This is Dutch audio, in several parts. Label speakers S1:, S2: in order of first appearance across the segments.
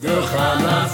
S1: דער חנה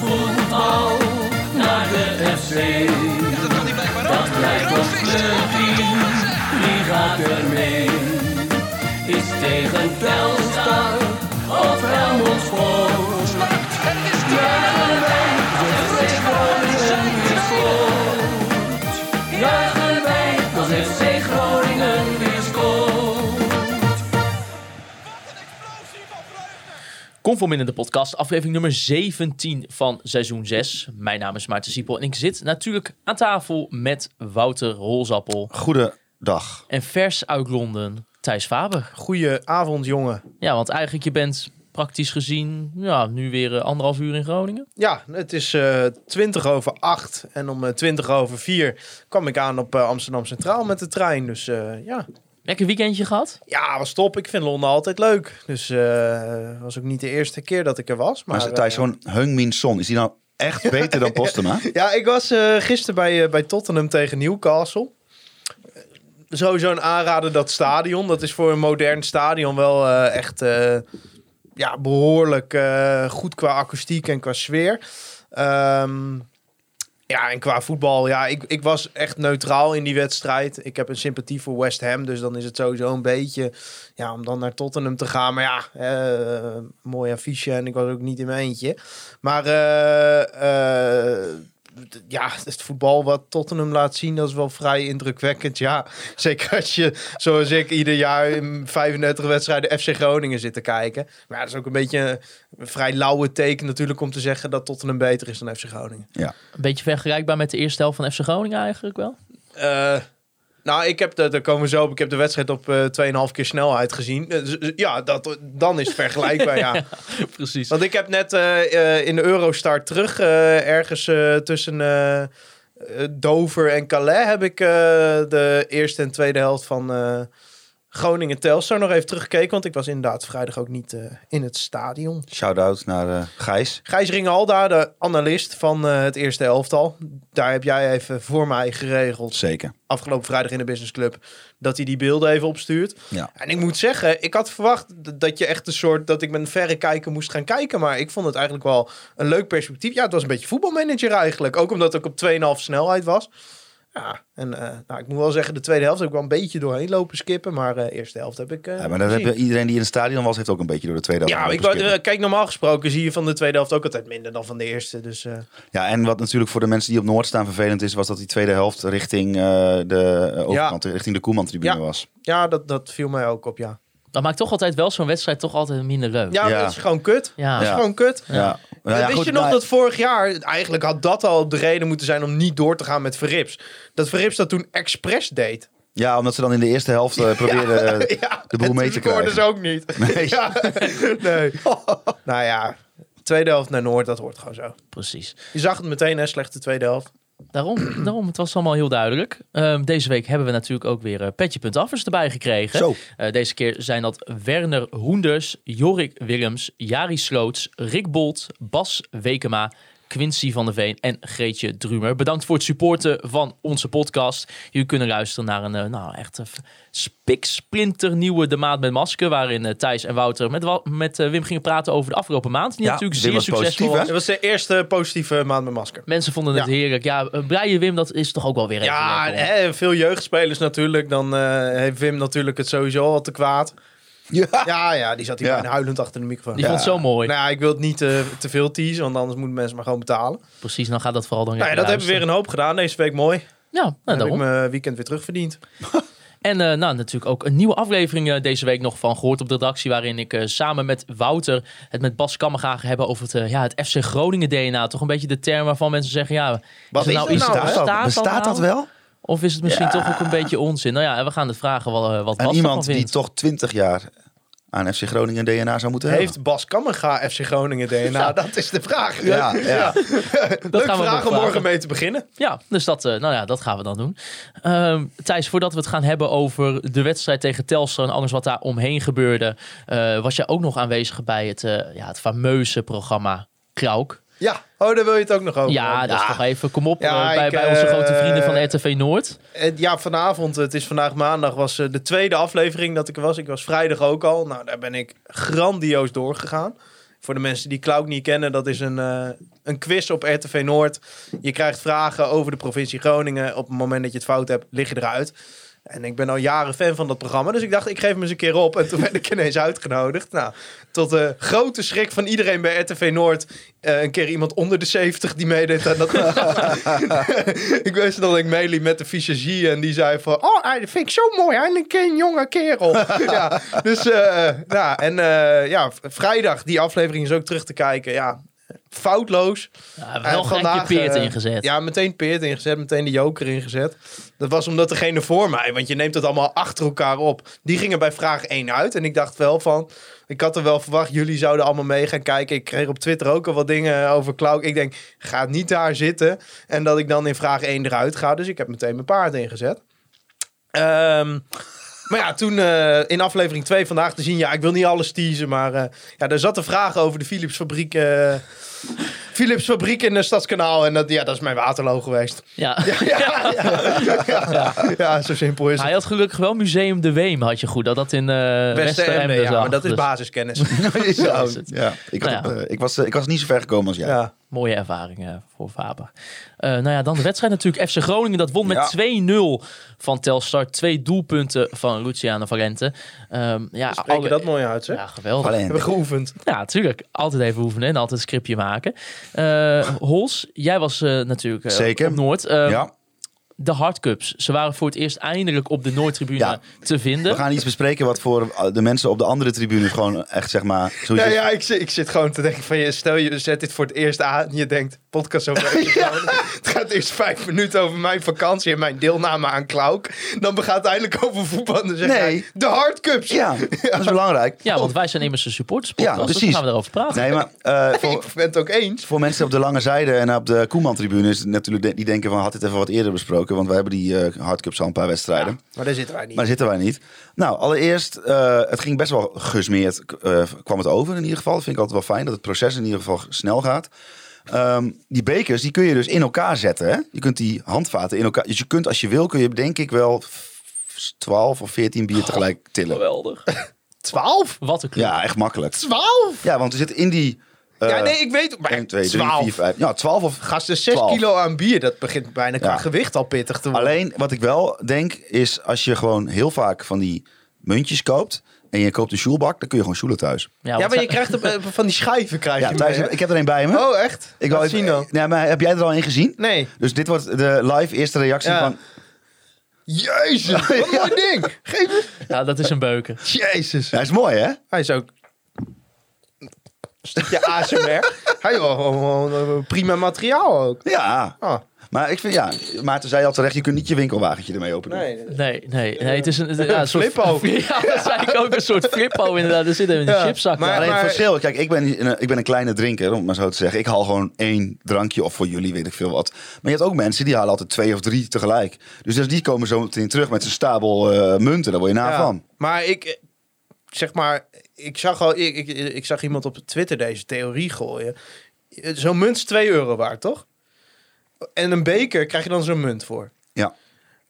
S2: Conform in de podcast, aflevering nummer 17 van seizoen 6. Mijn naam is Maarten Siepel en ik zit natuurlijk aan tafel met Wouter Rolzappel.
S3: Goedendag.
S2: En vers uit Londen, Thijs Faber.
S4: Goedenavond, jongen.
S2: Ja, want eigenlijk je bent praktisch gezien ja, nu weer eh, anderhalf uur in Groningen.
S4: Ja, het is eh 20 over 8 en om eh, 20 over 4 kwam ik aan op eh, Amsterdam Centraal met de trein. Dus eh, ja.
S2: Lekker weekendje gehad?
S4: ja, was top. Ik vind Londen altijd leuk. Dus eh was ook niet de eerste keer dat ik er was. Maar,
S3: Maar Thijs,
S4: eh,
S3: zo'n Heung-Min Son, is die nou echt beter dan Postema?
S4: Ja, ik was eh, gisteren bij, bij Tottenham tegen Newcastle. Sowieso een aanrader dat stadion. Dat is voor een modern stadion wel eh, echt eh, ja, behoorlijk eh, goed qua akoestiek en qua sfeer. Ehm, ja, en qua voetbal, ja, ik, ik was echt neutraal in die wedstrijd. Ik heb een sympathie voor West Ham, dus dan is het sowieso een beetje... Ja, om dan naar Tottenham te gaan. Maar ja, eh, mooi affiche en ik was ook niet in mijn eentje. Maar d- ja, het voetbal wat Tottenham laat zien, dat is wel vrij indrukwekkend. Ja, zeker als je, zoals ik, ieder jaar in 35 wedstrijden FC Groningen zit te kijken. Maar ja, dat is ook een beetje een vrij lauwe teken natuurlijk om te zeggen dat Tottenham beter is dan FC Groningen.
S3: Ja.
S2: Een beetje vergelijkbaar met de eerste helft van FC Groningen eigenlijk wel.
S4: Eh, nou, ik heb de, daar komen we zo op. Ik heb de wedstrijd op eh 2,5 keer snelheid gezien. Eh, dus, ja, dat, dan is het vergelijkbaar, ja.
S2: Precies.
S4: Want ik heb net eh, in de Eurostar terug, ergens tussen Dover en Calais, heb ik de eerste en tweede helft van Groningen Telstar nog even teruggekeken. Want ik was inderdaad vrijdag ook niet eh, in het stadion.
S3: Shout-out naar eh, Gijs.
S4: Gijs Ringalda, de analist van eh, het eerste elftal. Daar heb jij even voor mij geregeld,
S3: Zeker.
S4: afgelopen vrijdag in de Business Club, dat hij die beelden even opstuurt.
S3: Ja.
S4: En ik moet zeggen, ik had verwacht dat je echt een soort, dat ik met een verre kijker moest gaan kijken. Maar ik vond het eigenlijk wel een leuk perspectief. Ja, het was een beetje voetbalmanager eigenlijk. Ook omdat ook op 2,5 snelheid was. Ja, en eh, nou, ik moet wel zeggen, de tweede helft heb ik wel een beetje doorheen lopen skippen. Maar de eerste helft heb ik. eh,
S3: Ja, maar
S4: gezien.
S3: hebben iedereen die in het stadion was, heeft ook een beetje door de tweede helft.
S4: Ja, ik wou, kijk, normaal gesproken zie je van de tweede helft ook altijd minder dan van de eerste. Dus
S3: Ja, en wat natuurlijk voor de mensen die op Noord staan vervelend is, was dat die tweede helft richting de uh, overkant, richting de Koeman-tribune
S4: Ja.
S3: was.
S4: ja, dat, dat viel mij ook op, ja.
S2: Dat maakt toch altijd wel zo'n wedstrijd toch altijd minder leuk.
S4: Ja,
S3: Ja.
S4: dat is gewoon kut.
S2: Ja.
S4: Dat is gewoon kut.
S3: Ja. Nou ja,
S4: Wist
S3: goed,
S4: je nog
S3: nou,
S4: dat vorig jaar, eigenlijk had dat al de reden moeten zijn om niet door te gaan met Verrips. Dat Verrips dat toen expres deed.
S3: Ja, omdat ze dan in de eerste helft eh, probeerden eh,
S4: Ja,
S3: de boel
S4: en
S3: mee te krijgen.
S4: ze ook niet.
S3: Nee.
S4: Ja, nee. nou ja, tweede helft naar Noord, dat hoort gewoon zo.
S2: Precies.
S4: Je zag het meteen, hè, slechte tweede helft.
S2: Daarom, daarom, het was allemaal heel duidelijk. Ehm, deze week hebben we natuurlijk ook weer uh, petje.affers erbij gekregen.
S3: Zo.
S2: Eh, deze keer zijn dat Werner Hoenders, Jorik Willems, Jari Sloots, Rick Bolt, Bas Wekema, Quincy van der Veen en Greetje Drumer. Bedankt voor het supporten van onze podcast. Jullie kunnen luisteren naar een eh, nou, echt een spiksplinter nieuwe De Maat met Masker. Waarin eh, Thijs en Wouter met, met eh, Wim gingen praten over de afgelopen maand. Die
S3: Ja,
S2: natuurlijk zeer
S3: was
S2: succesvol
S3: positief,
S2: was.
S4: Het was de eerste positieve maand met masker.
S2: Mensen vonden het
S4: Ja.
S2: heerlijk. Ja, Brian Wim, dat is toch ook wel weer even
S4: Ja, hè, veel jeugdspelers natuurlijk. Dan eh, heeft Wim natuurlijk het sowieso al te kwaad.
S3: Ja.
S4: Ja, ja, die zat hier
S3: Ja.
S4: bijna huilend achter de microfoon.
S2: Die
S4: Ja.
S2: vond het zo mooi.
S4: Nou ja, ik wil het niet eh, te veel teasen, want anders moeten mensen maar gewoon betalen.
S2: Precies, dan gaat dat vooral dan
S4: Nou ja, dat hebben we weer een hoop gedaan deze week. Mooi.
S2: Ja, nou,
S4: Dan heb ik
S2: daarom.
S4: mijn weekend weer terugverdiend.
S2: En eh, nou, natuurlijk ook een nieuwe aflevering eh, deze week nog van gehoord op de redactie. Waarin ik eh, samen met Wouter het met Bas Kammerga ga hebben over het, eh, ja, het FC Groningen DNA. Toch een beetje de term waarvan mensen zeggen, ja,
S4: Wat is
S2: nou iets-
S4: nou, hè?
S2: bestaat dat
S3: Bestaat dat
S2: nou?
S3: wel?
S2: Of is het misschien
S3: Ja.
S2: toch ook een beetje onzin? Nou ja, we gaan het vragen wat, eh, wat Bas
S3: En
S2: ervan
S3: iemand die toch 20 jaar aan FC Groningen DNA zou moeten
S4: Heeft Bas Kammerga FC Groningen DNA? Dat is de vraag.
S3: Ja, ja.
S4: Leuk
S2: gaan we
S4: vraag om morgen mee te beginnen.
S2: Ja, dus dat, eh, nou ja, dat gaan we dan doen. Ehm, Thijs, voordat we het gaan hebben over de wedstrijd tegen Telstar en alles wat daar omheen gebeurde, eh, was jij ook nog aanwezig bij het, eh, ja, het fameuze programma Krauk.
S4: Ja, oh, daar wil je het ook nog over.
S2: Ja, dat is toch even, kom op,
S4: Ja,
S2: eh, bij,
S4: ik,
S2: bij onze
S4: eh,
S2: grote vrienden van RTV Noord.
S4: Eh, Ja, vanavond, het is vandaag maandag, was de tweede aflevering dat ik er was. Ik was vrijdag ook al. Nou, daar ben ik grandioos doorgegaan. Voor de mensen die Cloud niet kennen, dat is een, een quiz op RTV Noord. Je krijgt vragen over de provincie Groningen. Op het moment dat je het fout hebt, lig je eruit. En ik ben al jaren fan van dat programma. Dus ik dacht, ik geef hem eens een keer op. En toen werd ik ineens uitgenodigd. Nou, tot de grote schrik van iedereen bij RTV Noord. eh, een keer iemand onder de 70 die meedeed aan dat ik wist dat ik mail met de visagie. En die zei van... Oh, dat vind ik zo mooi. Hij een, jonge kerel. ja, dus... ja, en eh, ja, vrijdag, die aflevering is ook terug te kijken. Ja, foutloos.
S2: Ja,
S4: En
S2: wel gelijk je peert
S4: eh,
S2: ingezet.
S4: Ja, meteen peert ingezet, meteen de joker ingezet. Dat was omdat degene voor mij, want je neemt het allemaal achter elkaar op. Die gingen bij vraag 1 uit. En ik dacht wel van, ik had er wel verwacht, jullie zouden allemaal mee gaan kijken. Ik kreeg op Twitter ook al wat dingen over Cloud. Ik denk, ga niet daar zitten. En dat ik dan in vraag 1 eruit ga. Dus ik heb meteen mijn paard ingezet. Ehm, maar ja, toen eh, in aflevering 2 vandaag te zien, ja, ik wil niet alles teasen, maar eh, ja, daar zat een vraag over de Philips fabriek. Philips fabriek in de Stadskanaal. En dat, ja, dat is mijn waterloo geweest.
S2: Ja.
S4: Ja, ja, ja, ja, ja, zo simpel is
S2: Hij
S4: het.
S2: had gelukkig wel Museum de Weem, had je goed. Dat dat in uh,
S4: Westeremde, ja,
S2: zag.
S4: maar dat is
S2: Dus
S4: basiskennis.
S3: ja,
S2: is het.
S3: ja. Ik, had,
S2: Nou ja.
S3: eh, ik, was, eh, ik was niet zo ver gekomen als jij.
S4: Ja.
S2: Mooie ervaring voor Faber. Eh, nou ja, dan de wedstrijd natuurlijk. FC Groningen dat won met
S3: Ja.
S2: 2-0 van Telstar. Twee doelpunten van Luciano Valente. Ehm ja,
S4: Spreek je
S2: alle-
S4: dat mooi uit, zeg?
S2: Ja, geweldig.
S4: Hebben we geoefend.
S2: Ja, natuurlijk. Altijd even oefenen en altijd een scriptje maken. Eh Hols, jij was eh, natuurlijk
S3: Zeker.
S2: op Noord. Eh,
S3: ja,
S2: De hardcups. Ze waren voor het eerst eindelijk op de Noordtribune
S3: Ja.
S2: te vinden.
S3: we gaan iets bespreken wat voor de mensen op de andere tribune gewoon echt zeg maar...
S4: Ja,
S3: is.
S4: ja ik, zit, ik zit gewoon te denken van je, stel je zet dit voor het eerst aan en je denkt, podcast over. Het gaat eerst vijf minuten over mijn vakantie en mijn deelname aan Klauk. Dan gaat het eindelijk over voetbal en dan zeg
S3: Nee.
S4: jij, de hardcups.
S3: Ja, dat is belangrijk.
S2: Ja, want wij zijn immers een supporterspodcast.
S3: Ja,
S2: Dus gaan we daarover praten.
S3: Nee, maar eh, voor,
S4: Ik ben het ook eens.
S3: voor mensen op de lange zijde en op de Koeman-tribune is het natuurlijk die denken van had dit even wat eerder besproken, want wij hebben die eh hardcups al een paar wedstrijden.
S4: Maar daar zitten wij niet.
S3: Maar daar zitten wij niet. Nou, allereerst, eh, het ging best wel gesmeerd, eh, kwam het over in ieder geval. Dat vind ik altijd wel fijn, dat het proces in ieder geval snel gaat. Ehm, die bekers, die kun je dus in elkaar zetten. Hè? Je kunt die handvaten in elkaar... Dus je kunt, als je wil, kun je denk ik wel f- 12 of 14 bier tegelijk tillen.
S2: Geweldig.
S4: 12?
S2: Wat een club.
S3: Ja, echt makkelijk.
S4: 12?
S3: Ja, want er zit in die... eh,
S4: ja, nee, ik weet. Maar
S3: 1, 2, 3,
S4: 12.
S3: 4, 5... Ja, 12 of...
S4: Gasten, 6
S3: 12.
S4: kilo aan bier, dat begint bijna qua
S3: Ja.
S4: gewicht al pittig te worden.
S3: Alleen, wat ik wel denk, is als je gewoon heel vaak van die muntjes koopt... en je koopt een shoelbak, dan kun je gewoon shoelen thuis.
S4: ja,
S2: want
S4: maar je krijgt er, eh, van die schijven krijg
S3: Ja,
S4: je
S3: thuis,
S4: mee,
S3: heb- ik heb er een bij me.
S4: Oh, echt?
S3: ik
S4: Laat
S3: wou
S4: zien dan.
S3: Nee, maar heb jij er al een gezien?
S4: Nee.
S3: Dus dit wordt de live eerste reactie
S4: Ja.
S3: van...
S4: Jezus, wat een mooi ding. Geef me.
S2: Ja, dat is een beuken.
S4: Jezus.
S3: Ja, is mooi, hè?
S4: Hij is ook stukje ASMR. Hij gewoon gewoon prima materiaal ook.
S3: Ja.
S4: Ah,
S3: Maar ik vind, ja, Maarten zei al terecht, je kunt niet je winkelwagentje ermee openen.
S4: nee.
S2: Nee, nee, nee. Het is een, ja, een soort
S4: Flippo.
S2: Ja, dat zei ik ook. Een soort flippo inderdaad. Er zit in de
S4: Ja,
S2: chipzak.
S4: maar-
S3: Alleen het verschil, kijk, ik ben, een, ik ben een kleine drinker, om het maar zo te zeggen. Ik haal gewoon één drankje, of voor jullie weet ik veel wat. Maar je hebt ook mensen die halen altijd twee of drie tegelijk. Dus, dus die komen zo meteen terug met zijn stapel eh, munten, daar word je na
S4: Ja,
S3: van.
S4: Maar ik, eh, zeg maar, ik zag al, ik, ik, ik zag iemand op Twitter deze theorie gooien. Zo'n munt is 2 euro waard, toch? En een beker krijg je dan zo'n munt voor.
S3: Ja.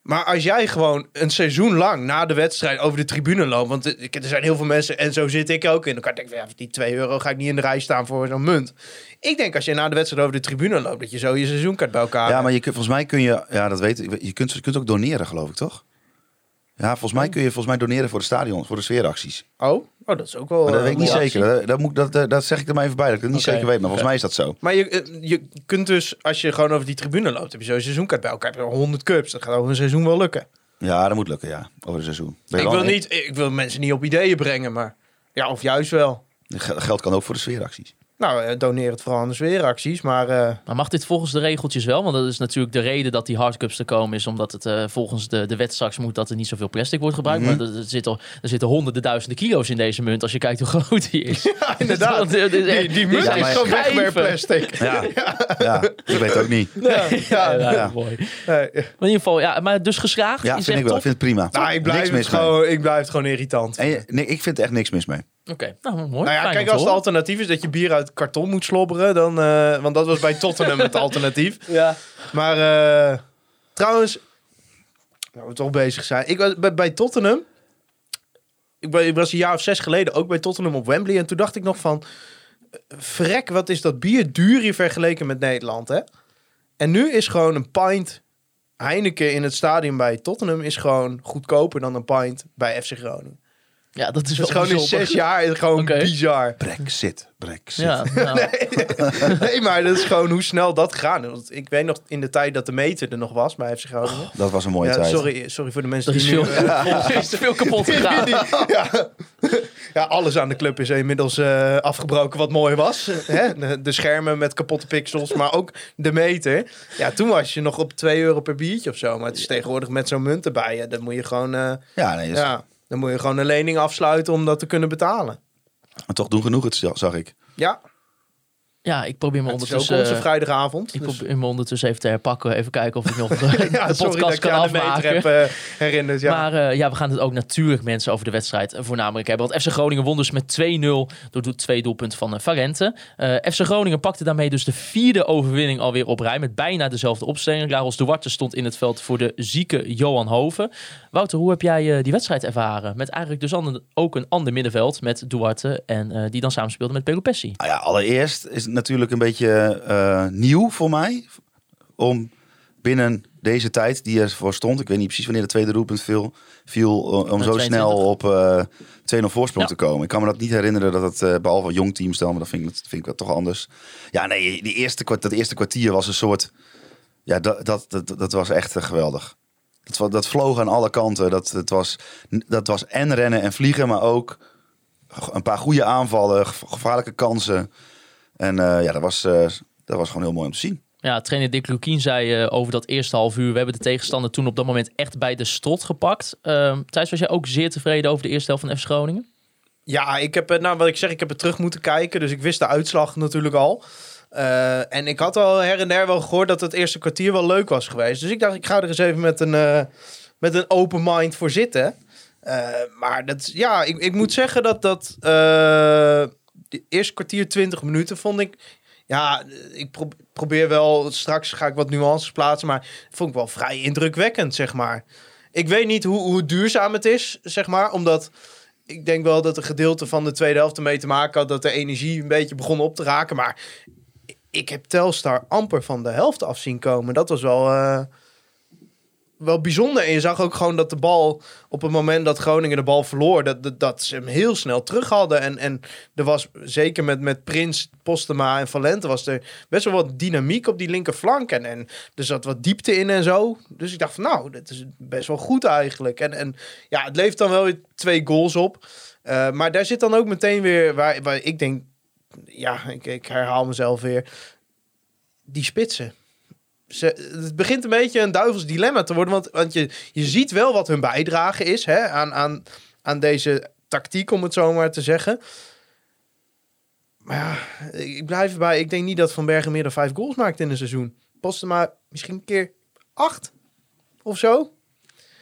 S4: Maar als jij gewoon een seizoen lang na de wedstrijd over de tribune loopt. Want er zijn heel veel mensen, en zo zit ik ook in. Dan kan ik ja, die 2 euro ga ik niet in de rij staan voor zo'n munt. Ik denk als je na de wedstrijd over de tribune loopt, dat je zo je seizoenkaart bij elkaar
S3: Ja,
S4: hebt.
S3: maar je kunt, volgens mij kun je, ja, dat weet ik, je kunt, je kunt ook doneren, geloof ik, toch? Ja, volgens mij kun je volgens mij doneren voor de stadion, voor de sfeeracties.
S4: Oh, oh, dat is ook wel.
S3: Maar dat
S4: eh,
S3: weet ik niet zeker. Dat, moet, dat, dat, dat zeg ik er maar even bij, dat ik het niet zeker weet. Maar volgens mij is dat zo.
S4: Maar je, eh, je kunt dus, als je gewoon over die tribune loopt, heb je zo'n seizoenkaart bij elkaar. Heb je 100 cups. Dat gaat over een seizoen wel lukken.
S3: Ja, dat moet lukken, ja. Over het seizoen. Ben
S4: Ik wil, niet, ik wil mensen niet op ideeën brengen, maar ja, of juist wel.
S3: Ge- Geld kan ook voor de sfeeracties.
S4: Nou, eh, doneer het vooral aan de sfeeracties, maar eh,
S2: Maar mag dit volgens de regeltjes wel? Want dat is natuurlijk de reden dat die hardcups er komen. Is omdat het eh, volgens de, de wet straks moet dat er niet zoveel plastic wordt gebruikt.
S3: Mhm.
S2: Maar er, er, zitten, er zitten honderden duizenden kilo's in deze munt. Als je kijkt hoe groot die is.
S4: ja, inderdaad. Die, die munt
S3: Ja,
S4: is gewoon
S2: schijven.
S4: wegwerpplastic.
S3: Ja, ja. ik weet het ook niet.
S4: Ja,
S2: Ja,
S4: ja,
S2: ja, mooi. Maar
S4: nee.
S2: in ieder geval, ja, maar dus geslaagd.
S3: Ja,
S2: is
S3: vind ik wel. Ik vind het prima.
S4: Nou, ik blijf,
S3: niks
S4: het
S3: mis mee.
S4: gewoon, ik blijf het gewoon irritant.
S3: En je- nee, ik vind er echt niks mis mee.
S2: Oké, nou mooi.
S4: Nou ja, kijk, als het alternatief is dat je bier uit karton moet slobberen, dan, eh, want dat was bij Tottenham het alternatief.
S2: Ja.
S4: Maar eh, trouwens, nou we toch bezig zijn. Ik was bij, bij Tottenham. Ik, ben- ik was een jaar of zes geleden ook bij Tottenham op Wembley. En toen dacht ik nog van. Vrek, wat is dat bier duur hier vergeleken met Nederland, hè? En nu is gewoon een pint Heineken in het stadion bij Tottenham... is gewoon goedkoper dan een pint bij FC Groningen.
S2: Ja, dat is
S4: Dus
S2: wel
S4: gewoon in zes jaar is gewoon bizar.
S3: Brexit, Brexit.
S2: Ja, nou,
S4: nee, maar dat is gewoon hoe snel dat gaat. Ik weet nog in de tijd dat de meter er nog was bij FC Groningen.
S3: Dat was een mooie
S4: ja,
S3: tijd.
S4: sorry, sorry voor de mensen
S2: is
S4: die nu...
S2: veel, is te veel kapot gegaan.
S4: ja. ja, alles aan de club is inmiddels eh, afgebroken wat mooi was. Hè? De, de schermen met kapotte pixels, maar ook de meter. Ja, toen was je nog op 2 euro per biertje of zo. Maar het is tegenwoordig met zo'n munt erbij. Ja, dan moet je gewoon... eh,
S3: Ja, nee, dus-
S4: ja, dan moet je gewoon een lening afsluiten om dat te kunnen betalen.
S3: maar toch doen genoeg, het zag ik.
S4: Ja,
S2: Ja, ik probeer me
S4: het is ook
S2: ondertussen...
S4: onze vrijdagavond.
S2: Ik
S4: dus-
S2: probeer me ondertussen even te herpakken. Even kijken of ik nog de,
S4: ja,
S2: de
S4: sorry dat
S2: podcast kan afmaken.
S4: heb eh, herinnerd. Ja.
S2: Maar eh, ja, we gaan het ook natuurlijk mensen over de wedstrijd eh, voornamelijk hebben. Want FC Groningen won dus met 2-0 door do- twee doelpunten van uh, Valente. Eh, FC Groningen pakte daarmee dus de vierde overwinning alweer op rij. Met bijna dezelfde opstelling. Laros Duarte stond in het veld voor de zieke Johan Hoven. Wouter, hoe heb jij eh, die wedstrijd ervaren? Met eigenlijk dus ook een ander middenveld met Duarte. En eh, die dan samenspeelde met Pelopessi.
S3: Nou ja, allereerst is het natuurlijk een beetje eh, nieuw voor mij. Om binnen deze tijd die ervoor stond. Ik weet niet precies wanneer de tweede doelpunt viel. viel eh, om zo
S2: 22.
S3: snel op eh 2-0 voorsprong
S2: Ja.
S3: te komen. Ik kan me dat niet herinneren dat het, eh, behalve jong team stel, maar dat vind ik, dat vind ik wel toch anders. Ja, nee, die eerste, kwart- dat eerste kwartier was een soort... Ja, dat, dat, dat, dat was echt geweldig. Dat, vloog aan alle kanten. Dat, dat, was, dat was en rennen en vliegen, maar ook een paar goede aanvallen, gev- gevaarlijke kansen. En eh, ja, dat was, eh, dat was gewoon heel mooi om te zien.
S2: Ja, trainer Dick Lukien zei eh, over dat eerste half uur... we hebben de tegenstander toen op dat moment echt bij de strot gepakt. Ehm Thijs, was jij ook zeer tevreden over de eerste helft van FC Groningen?
S4: Ja, ik heb, het- nou, wat ik zeg, ik heb het terug moeten kijken. Dus ik wist de uitslag natuurlijk al. Eh, en ik had al her en der wel gehoord dat het eerste kwartier wel leuk was geweest. Dus ik dacht, ik ga er eens even met een, eh, met een open mind voor zitten. Eh, maar dat, ja, ik, ik moet zeggen dat dat eh, de eerste kwartier, 20 minuten vond ik. Ja, ik pro- probeer wel, straks ga ik wat nuances plaatsen, maar vond ik wel vrij indrukwekkend, zeg maar. Ik weet niet hoe, hoe duurzaam het is, zeg maar, omdat ik denk wel dat een gedeelte van de tweede helft ermee te maken had dat de energie een beetje begon op te raken. Maar ik heb Telstar amper van de helft af zien komen. Dat was wel, eh, wel bijzonder. En je zag ook gewoon dat de bal op het moment dat Groningen de bal verloor, dat, dat, dat ze hem heel snel terug hadden. En, en er was zeker met, met Prins, Postema en Valente was er best wel wat dynamiek op die linkerflank. En, en er zat wat diepte in en zo. Dus ik dacht van nou, dit is best wel goed eigenlijk. En, en ja, het levert dan wel weer twee goals op. Uh, maar daar zit dan ook meteen weer waar, waar ik denk, ja, ik herhaal mezelf weer. Die spitsen. Het begint een beetje een duivels dilemma te worden. Want, want je, je ziet wel wat hun bijdrage is hè, aan, aan, aan deze tactiek, om het zo maar te zeggen. Maar ja, ik blijf erbij. Ik denk niet dat Van Bergen meer dan vijf goals maakt in een seizoen. Posten misschien een keer acht of zo.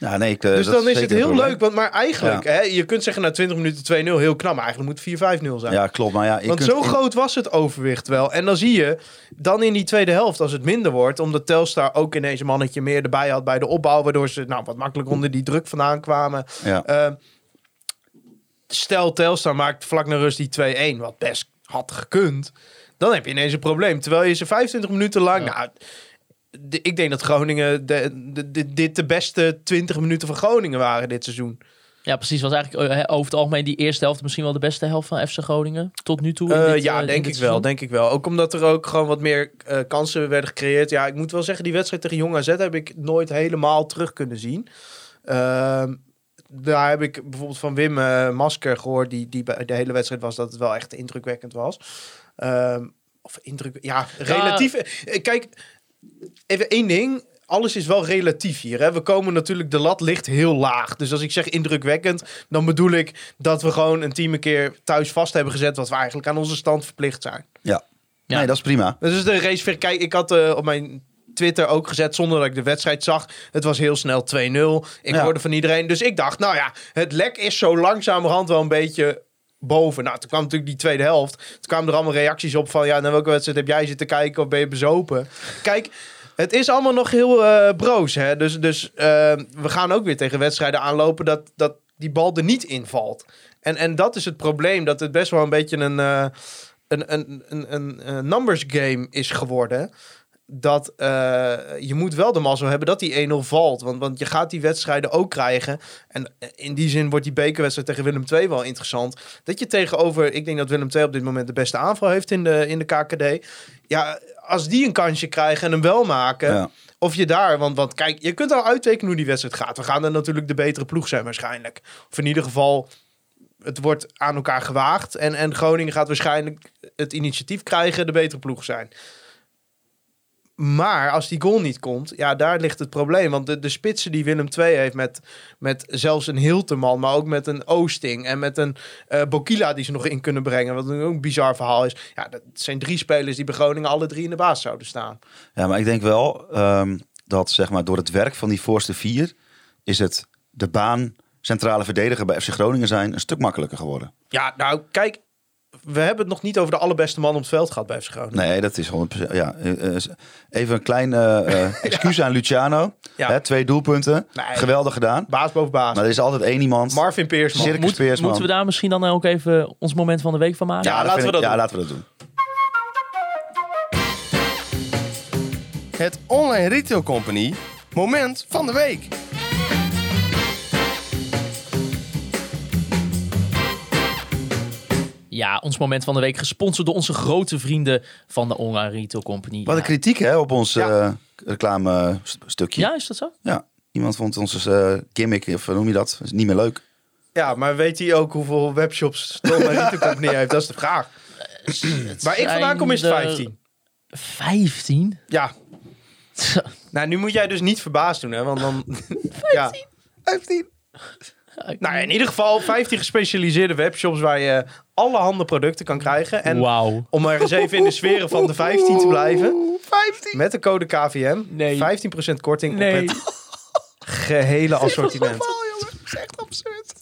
S3: Ja, nee, ik, uh,
S4: dus dan is het heel leuk. Want, maar eigenlijk,
S3: Ja.
S4: hè, je kunt zeggen na 20 minuten 2-0 heel knap. Maar eigenlijk moet het 4-5-0 zijn.
S3: Ja, klopt. Maar ja, je
S4: Want
S3: kunt
S4: zo
S3: in-
S4: groot was het overwicht wel. En dan zie je, dan in die tweede helft, als het minder wordt, omdat Telstar ook ineens een mannetje meer erbij had bij de opbouw, waardoor ze nou, wat makkelijk onder die druk vandaan kwamen.
S3: Ja.
S4: Eh, stel, Telstar maakt vlak naar rust die 2-1, wat best had gekund. Dan heb je ineens een probleem. Terwijl je ze 25 minuten lang. Nou, de- ik denk dat Groningen de, de, de- dit de beste 20 minuten van Groningen waren dit seizoen.
S2: Ja, precies. Was eigenlijk eh, over het algemeen die eerste helft misschien wel de beste helft van FC Groningen tot nu toe.
S4: Eh,
S2: dit,
S4: ja,
S2: eh,
S4: denk ik wel, denk ik wel. Ook omdat er ook gewoon wat meer kansen werden gecreëerd. Ja, ik moet wel zeggen, die wedstrijd tegen Jong AZ heb ik nooit helemaal terug kunnen zien. Ehm, daar heb ik bijvoorbeeld van Wim Masker gehoord, die, die bij de hele wedstrijd was, dat het wel echt indrukwekkend was. Ehm, of indruk, ja, relatief. Kijk, even één ding. Alles is wel relatief hier. Hè? We komen natuurlijk, de lat ligt heel laag. Dus als ik zeg indrukwekkend, dan bedoel ik dat we gewoon een team een keer thuis vast hebben gezet. wat we eigenlijk aan onze stand verplicht zijn.
S3: ja.
S2: Ja.
S3: Nee, dat is prima.
S4: Dat is de race. Kijk, ik had eh, op mijn Twitter ook gezet zonder dat ik de wedstrijd zag. Het was heel snel 2-0. Ik
S3: Ja.
S4: hoorde van iedereen. Dus ik dacht, nou ja, het lek is zo langzamerhand wel een beetje boven. Nou, toen kwam natuurlijk die tweede helft. Toen kwamen er allemaal reacties op van... ja, naar welke wedstrijd heb jij zitten kijken of ben je bezopen? Kijk, het is allemaal nog heel eh, broos. Hè? Dus, dus eh, we gaan ook weer tegen wedstrijden aanlopen... dat, dat die bal er niet invalt. En, en dat is het probleem. Dat het best wel een beetje een... eh, een, een, een, een, een numbers game is geworden. Dat eh, je moet wel de mazzel hebben dat die 1-0 valt. Want, want je gaat die wedstrijden ook krijgen. En in die zin wordt die bekerwedstrijd tegen Willem II wel interessant. Dat je tegenover, ik denk dat Willem II op dit moment de beste aanval heeft in de, in de KKD. Ja, als die een kansje krijgen en hem wel maken.
S3: Ja.
S4: Of je daar, want, want kijk, je kunt al uittekenen hoe die wedstrijd gaat. We gaan er natuurlijk de betere ploeg zijn waarschijnlijk. Of in ieder geval, het wordt aan elkaar gewaagd. En, en Groningen gaat waarschijnlijk het initiatief krijgen, de betere ploeg zijn. Maar als die goal niet komt, ja, daar ligt het probleem. Want de, de spitsen die Willem II heeft met, met zelfs een Hilteman, maar ook met een Oosting en met een eh Bokila die ze nog in kunnen brengen. Wat ook een bizar verhaal is. Ja, dat zijn drie spelers die bij Groningen alle drie in de baas zouden staan.
S3: Ja, maar ik denk wel ehm, dat zeg maar, door het werk van die voorste vier is het de baan centrale verdediger bij FC Groningen zijn een stuk makkelijker geworden.
S4: Ja, nou kijk, we hebben het nog niet over de allerbeste man op het veld gehad bij FC Groningen.
S3: Nee, dat is 100%. Ja, eh, eh, even een klein eh, eh, excuus aan Luciano.
S4: Ja.
S3: Hè, twee doelpunten.
S4: Nee.
S3: Geweldig gedaan.
S4: Baas boven baas.
S3: Maar er is altijd één iemand.
S4: Marvin Peersman.
S3: Circus
S2: Moet-
S3: Peersman.
S2: moeten we daar misschien dan ook even ons moment van de week van maken?
S4: Ja, laten we
S3: ik-
S4: dat
S3: ja, laten we dat doen.
S5: Het Online Retail Company moment van de week.
S2: Ja, ons moment van de week gesponsord door onze grote vrienden van de Online Retail Company.
S3: Wat een
S2: Ja.
S3: kritiek hè, op ons
S4: Ja.
S3: eh, reclame st- stukje.
S2: Ja, is dat zo?
S3: Ja. Iemand vond onze eh, gimmick, of hoe noem je dat, is niet meer leuk.
S4: Ja, maar weet hij ook hoeveel webshops Tom en Retail Company heeft? Dat is de vraag. Waar ik vandaan kom is het 15.
S2: 15?
S4: Ja. Nou, nu moet jij dus niet verbaasd doen, hè? Want dan... 15? 15. Nou, in ieder geval 15 gespecialiseerde webshops waar je alle handen producten kan krijgen. En om er eens even in de sferen van de 15 te blijven.
S3: 15?
S4: Met de code KVM.
S2: Nee.
S4: 15% korting
S2: Nee.
S4: op het gehele assortiment.
S3: jongen, dat is echt absurd.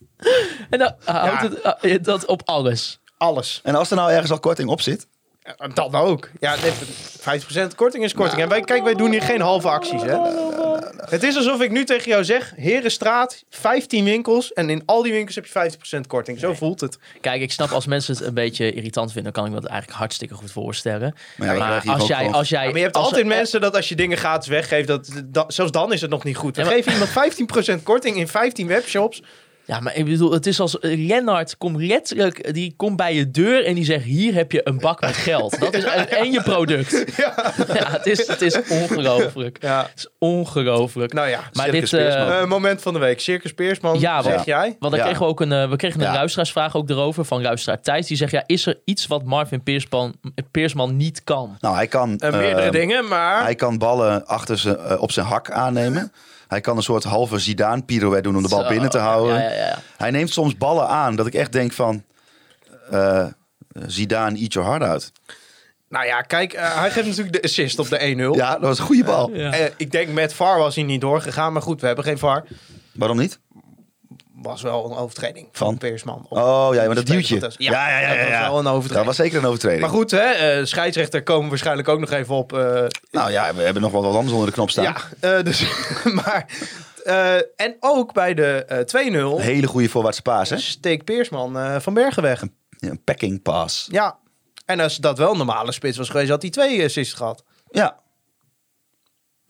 S2: En dan houdt
S4: Ja.
S2: het eh, dat op alles.
S4: Alles.
S3: En als er nou ergens al korting op zit,
S4: Dat ook. Ja, nee, 50% korting is korting. En wij, kijk, wij doen hier geen halve acties, hè. Het is alsof ik nu tegen jou zeg, Herenstraat, 15 winkels. En in al die winkels heb je 50% korting. Zo voelt het.
S2: Kijk, ik snap als mensen het een beetje irritant vinden, kan ik me dat eigenlijk hartstikke goed voorstellen.
S3: Maar ja, dan krijg je
S2: als jij, als jij,
S4: Ja, maar je hebt
S2: als
S4: altijd
S2: er-
S4: mensen dat als je dingen gratis weggeeft, dat, dat, zelfs dan is het nog niet goed. We
S2: Ja, maar-
S4: geven iemand 15% korting in 15 webshops.
S2: Ja, maar ik bedoel, het is als Lennart komt letterlijk, die komt bij je deur en die zegt: hier heb je een bak met geld. Dat is en, en je product. Ja, het is, het is ongelooflijk.
S4: Ja.
S2: Het is ongelooflijk.
S4: Nou ja,
S2: maar
S3: Circus
S2: dit, eh,
S3: Peersman.
S4: eh, moment van de week. Circus Peersman,
S2: Ja,
S4: zeg
S2: want-
S4: jij?
S2: Want dan
S3: Ja.
S2: kregen we ook een, eh, we kregen een
S3: Ja.
S2: luisteraarsvraag ook erover van luisteraar Thijs. Die zegt, ja, is er iets wat Marvin Peersman, Peersman niet kan?
S3: nou hij kan...
S4: Eh, meerdere
S3: eh,
S4: dingen, maar...
S3: Hij kan ballen achter zijn, eh, op zijn hak aannemen. Hij kan een soort halve Zidane pirouette doen om de bal
S2: Zo,
S3: binnen te houden.
S2: Ja, ja, ja.
S3: Hij neemt soms ballen aan dat ik echt denk van... eh Zidane, eat your heart out.
S4: Nou ja, kijk, eh, hij geeft natuurlijk de assist op de 1-0.
S3: Ja, dat was een goede bal.
S2: Ja.
S4: Eh, ik denk met VAR was hij niet doorgegaan. Maar goed, we hebben geen VAR.
S3: Waarom niet?
S4: Was wel een overtreding van,
S3: Van?
S4: Peersman.
S3: Oh ja, maar dat duwtje.
S4: Tess.
S3: Ja, ja, ja. ja,
S4: Dat was
S3: ja.
S4: wel een overtreding.
S3: Dat was zeker een overtreding.
S4: Maar goed, hè, eh, scheidsrechter komen we waarschijnlijk ook nog even op. eh,
S3: Nou ja, we hebben nog wel wat anders onder de knop staan.
S4: ja, eh, dus, maar... en ook bij de eh 2-0
S3: Een hele goede voorwaartse paas, hè?
S4: steekt Peersman van Bergen weg.
S3: Ja, Een packing pass.
S4: Ja, en als dat wel een normale spits was geweest, had hij twee assists gehad.
S3: Ja,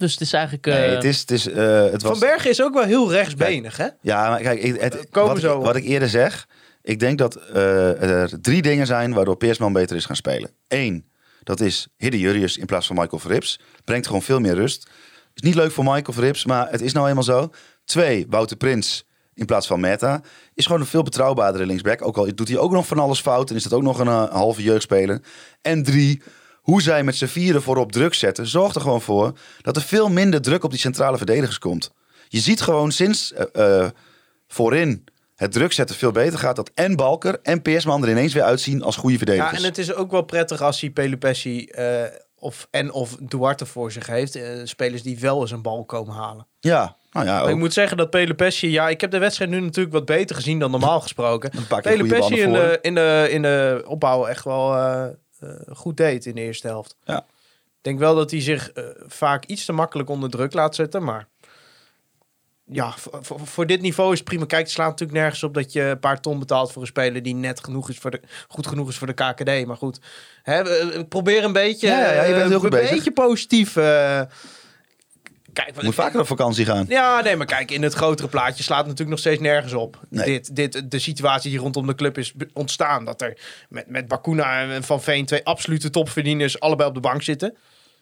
S2: Dus het is eigenlijk... eh,
S3: nee, het is... Het is eh, het was,
S4: Van Bergen is ook wel heel rechtsbenig, hè?
S3: Ja, maar kijk, ik- het,
S4: komen
S3: wat,
S4: zo
S3: ik, wat ik eerder zeg... Ik denk dat eh, er drie dingen zijn waardoor Peersman beter is gaan spelen. Eén, dat is Hidde Jurrius in plaats van Michael Verrips. Brengt gewoon veel meer rust. Is niet leuk voor Michael Verrips, maar het is nou eenmaal zo. Twee, Wouter Prins in plaats van Meta. Is gewoon een veel betrouwbaardere linksback. Ook al doet hij ook nog van alles fout. En is dat ook nog een, eh, halve jeugdspeler. En drie, hoe zij met z'n vieren voorop druk zetten... zorgt er gewoon voor dat er veel minder druk op die centrale verdedigers komt. Je ziet gewoon sinds eh, eh, voorin het druk zetten veel beter gaat... dat en Balker en Peersman er ineens weer uitzien als goede
S4: Ja,
S3: verdedigers.
S4: en het is ook wel prettig als hij Pelupessi eh of, en of Duarte voor zich heeft. spelers die wel eens een bal komen halen.
S3: Ja, nou ja,
S4: ik moet zeggen dat Pelupessi... Ja, ik heb de wedstrijd nu natuurlijk wat beter gezien dan normaal gesproken. Pelupessi in de, in, de, in de opbouw echt wel goed deed in de eerste helft.
S3: Ja.
S4: Ik denk wel dat hij zich eh, vaak iets te makkelijk onder druk laat zetten, maar... ja, voor, dit niveau is het prima. Kijk, het slaat natuurlijk nergens op dat je een paar ton betaalt voor een speler die net genoeg is voor de, goed genoeg is voor de KKD. Maar goed, hè, proberen een beetje,
S3: Ja, ja, je bent
S4: eh,
S3: heel goed
S4: een
S3: bezig.
S4: beetje positief. eh, kijk,
S3: Moet vaker op vakantie gaan.
S4: Ja, nee, maar kijk, in het grotere plaatje slaat het natuurlijk nog steeds nergens op.
S3: Nee.
S4: Dit, dit, de situatie die rondom de club is ontstaan. Dat er met, met Bakuna en Van Veen twee absolute topverdieners allebei op de bank zitten. Ik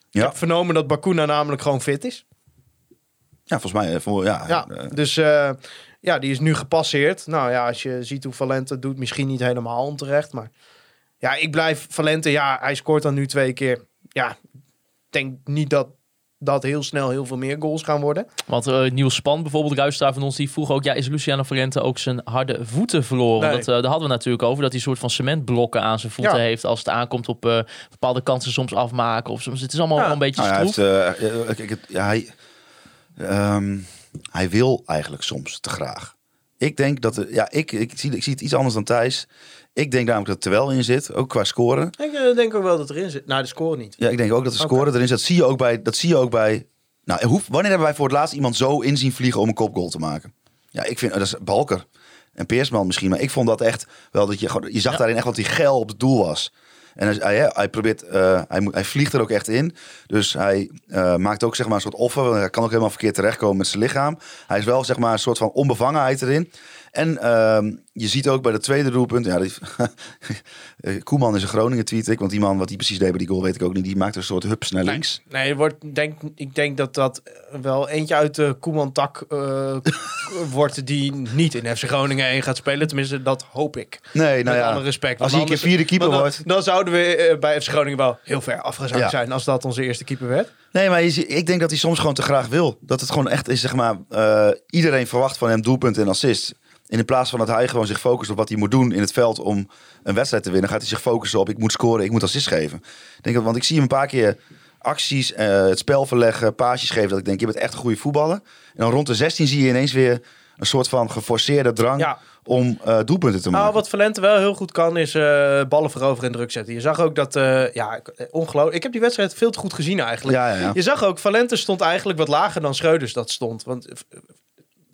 S3: Ja,
S4: heb vernomen dat Bakuna namelijk gewoon fit is.
S3: ja volgens mij. eh, Voor, ja,
S4: Ja,
S3: eh,
S4: dus eh, ja, die is nu gepasseerd. Nou ja, als je ziet hoe Valente het doet, misschien niet helemaal onterecht. Maar ja, ik blijf Valente. Ja, hij scoort dan nu twee keer. Ja, ik denk niet dat dat heel snel heel veel meer goals gaan worden.
S2: Want eh Niels Span, bijvoorbeeld, luisteraar van ons, die vroeg ook... Ja, is Luciano Valente ook zijn harde voeten verloren?
S4: Nee.
S2: Dat, eh, daar hadden we natuurlijk over. Dat hij een soort van cementblokken aan zijn voeten
S4: Ja.
S2: heeft... als het aankomt op eh, bepaalde kansen soms afmaken. Of soms, het is allemaal
S4: Ja.
S2: wel een beetje
S3: nou, ja, hij, heeft, ja, hij, ehm, hij wil eigenlijk soms te graag. Ik denk dat... er- Ja, ik, ik, zie, ik zie het iets anders dan Thijs. Ik denk namelijk dat er wel in zit, ook qua scoren.
S4: Ik eh, denk ook wel dat erin zit. Nou, de score niet.
S3: Ja, ik denk ook dat de scoren erin zit. Dat zie je ook bij. Dat zie je ook bij. Nou, hoe, wanneer hebben wij voor het laatst iemand zo inzien vliegen om een kopgoal te maken? Ja, ik vind dat is Balker en Peersman misschien, maar ik vond dat echt wel dat je. Je zag
S2: Ja.
S3: daarin echt wat hij geil op het doel was. En hij, hij, hij probeert, eh, hij, hij vliegt er ook echt in. Dus hij eh, maakt ook zeg maar een soort offer. Hij kan ook helemaal verkeerd terechtkomen met zijn lichaam. Hij is wel zeg maar een soort van onbevangenheid erin. En ehm, je ziet ook bij de tweede doelpunt. Ja, die, Koeman is een Groningen tweet ik. Want die man, wat hij precies deed bij die goal, weet ik ook niet. Die maakt een soort hups naar links.
S4: Nee, wordt, denk, ik denk dat dat wel eentje uit de Koeman-tak eh, wordt die niet in FC Groningen 1 gaat spelen. Tenminste, dat hoop ik.
S3: Nee, nou
S4: Met
S3: ja.
S4: alle respect.
S3: Als hij een keer vierde keeper
S4: dan,
S3: wordt.
S4: Dan zouden we eh, bij FC Groningen wel heel ver afgezakt
S3: Ja.
S4: zijn als dat onze eerste keeper werd.
S3: Nee, maar je ik denk dat hij soms gewoon te graag wil. Dat het gewoon echt is, zeg maar, eh, iedereen verwacht van hem doelpunt en assist. En in plaats van dat hij gewoon zich focust op wat hij moet doen in het veld om een wedstrijd te winnen, gaat hij zich focussen op ik moet scoren, ik moet assist geven. Denk dat, want ik zie hem een paar keer acties, eh, het spel verleggen, paasjes geven, dat ik denk, je bent echt een goede voetballer. En dan rond de 16 zie je ineens weer een soort van geforceerde drang
S4: Ja.
S3: om eh, doelpunten te maken.
S4: Nou, wat Valente wel heel goed kan, is eh, ballen veroveren en druk zetten. Je zag ook dat, ja, ik- ongelooflijk. Ik heb die wedstrijd veel te goed gezien eigenlijk.
S3: Ja, ja, ja.
S4: Je zag ook, Valente stond eigenlijk wat lager dan Schreuders dat stond. Want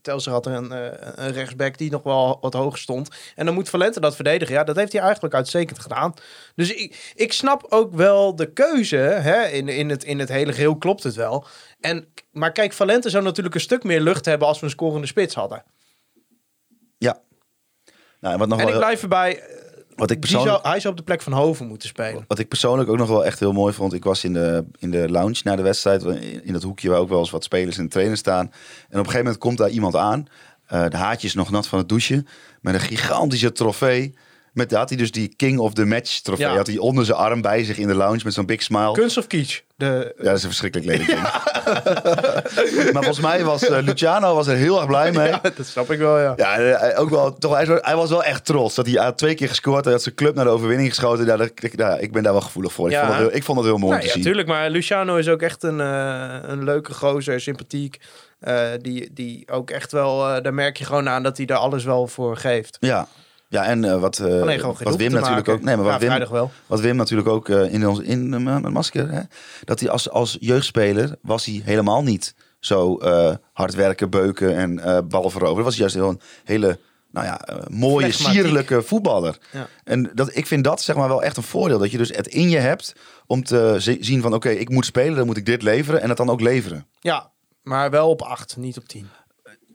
S4: Telstra had een, eh, een rechtsback die nog wel wat hoger stond. En dan moet Valente dat verdedigen. Ja, dat heeft hij eigenlijk uitstekend gedaan. Dus ik, ik snap ook wel de keuze. Hè? In, in, het, in het hele geheel klopt het wel. En, maar kijk, Valente zou natuurlijk een stuk meer lucht hebben als we een scorende spits hadden.
S3: Ja. Nou, en wat nog
S4: En
S3: wel,
S4: ik blijf erbij.
S3: Wat ik
S4: Die
S3: persoonlijk...
S4: zou, hij zou op de plek van Hoven moeten spelen.
S3: Wat ik persoonlijk ook nog wel echt heel mooi vond. Ik was in de, in de lounge na de wedstrijd. In dat hoekje waar ook wel eens wat spelers en trainers staan. En op een gegeven moment komt daar iemand aan. Eh, de haartjes nog nat van het douchen. Met een gigantische trofee. Met, had hij dus die King of the Match trofee.
S4: Ja.
S3: Had hij onder zijn arm bij zich in de lounge met zo'n big smile.
S4: Kunst of kitsch? De,
S3: Ja, dat is een verschrikkelijk lelijk ding. maar volgens mij was eh, Luciano was er heel erg blij mee.
S4: ja, dat snap ik wel, ja.
S3: Ja, ook wel, toch, hij, hij was wel echt trots dat hij twee keer gescoord. Hij had zijn club naar de overwinning geschoten. Ja, dat, ik, ja, ik ben daar wel gevoelig voor. Ik,
S4: Ja.
S3: vond, het heel, ik vond heel mooi
S4: Nou,
S3: om
S4: ja,
S3: te zien.
S4: tuurlijk. Maar Luciano is ook echt een, eh, een leuke gozer, sympathiek. Eh, die, die ook echt wel, daar merk je gewoon aan dat hij daar alles wel voor geeft.
S3: Ja, ja en eh, wat, eh,
S4: Alleen
S3: wat Wim natuurlijk ook. Nee, maar wat,
S4: Ja,
S3: Wim,
S4: wel.
S3: wat Wim natuurlijk ook eh, in ons in uh, mijn masker. Hè, dat hij als, als jeugdspeler was hij helemaal niet zo hard werken, beuken en eh ballen veroveren. Was hij juist heel een hele nou ja, mooie, sierlijke voetballer.
S4: Ja.
S3: En dat, ik vind dat zeg maar wel echt een voordeel. Dat je dus het in je hebt om te zi- zien van oké, ik moet spelen, dan moet ik dit leveren en dat dan ook leveren.
S4: Ja, maar wel op 8, niet op 10.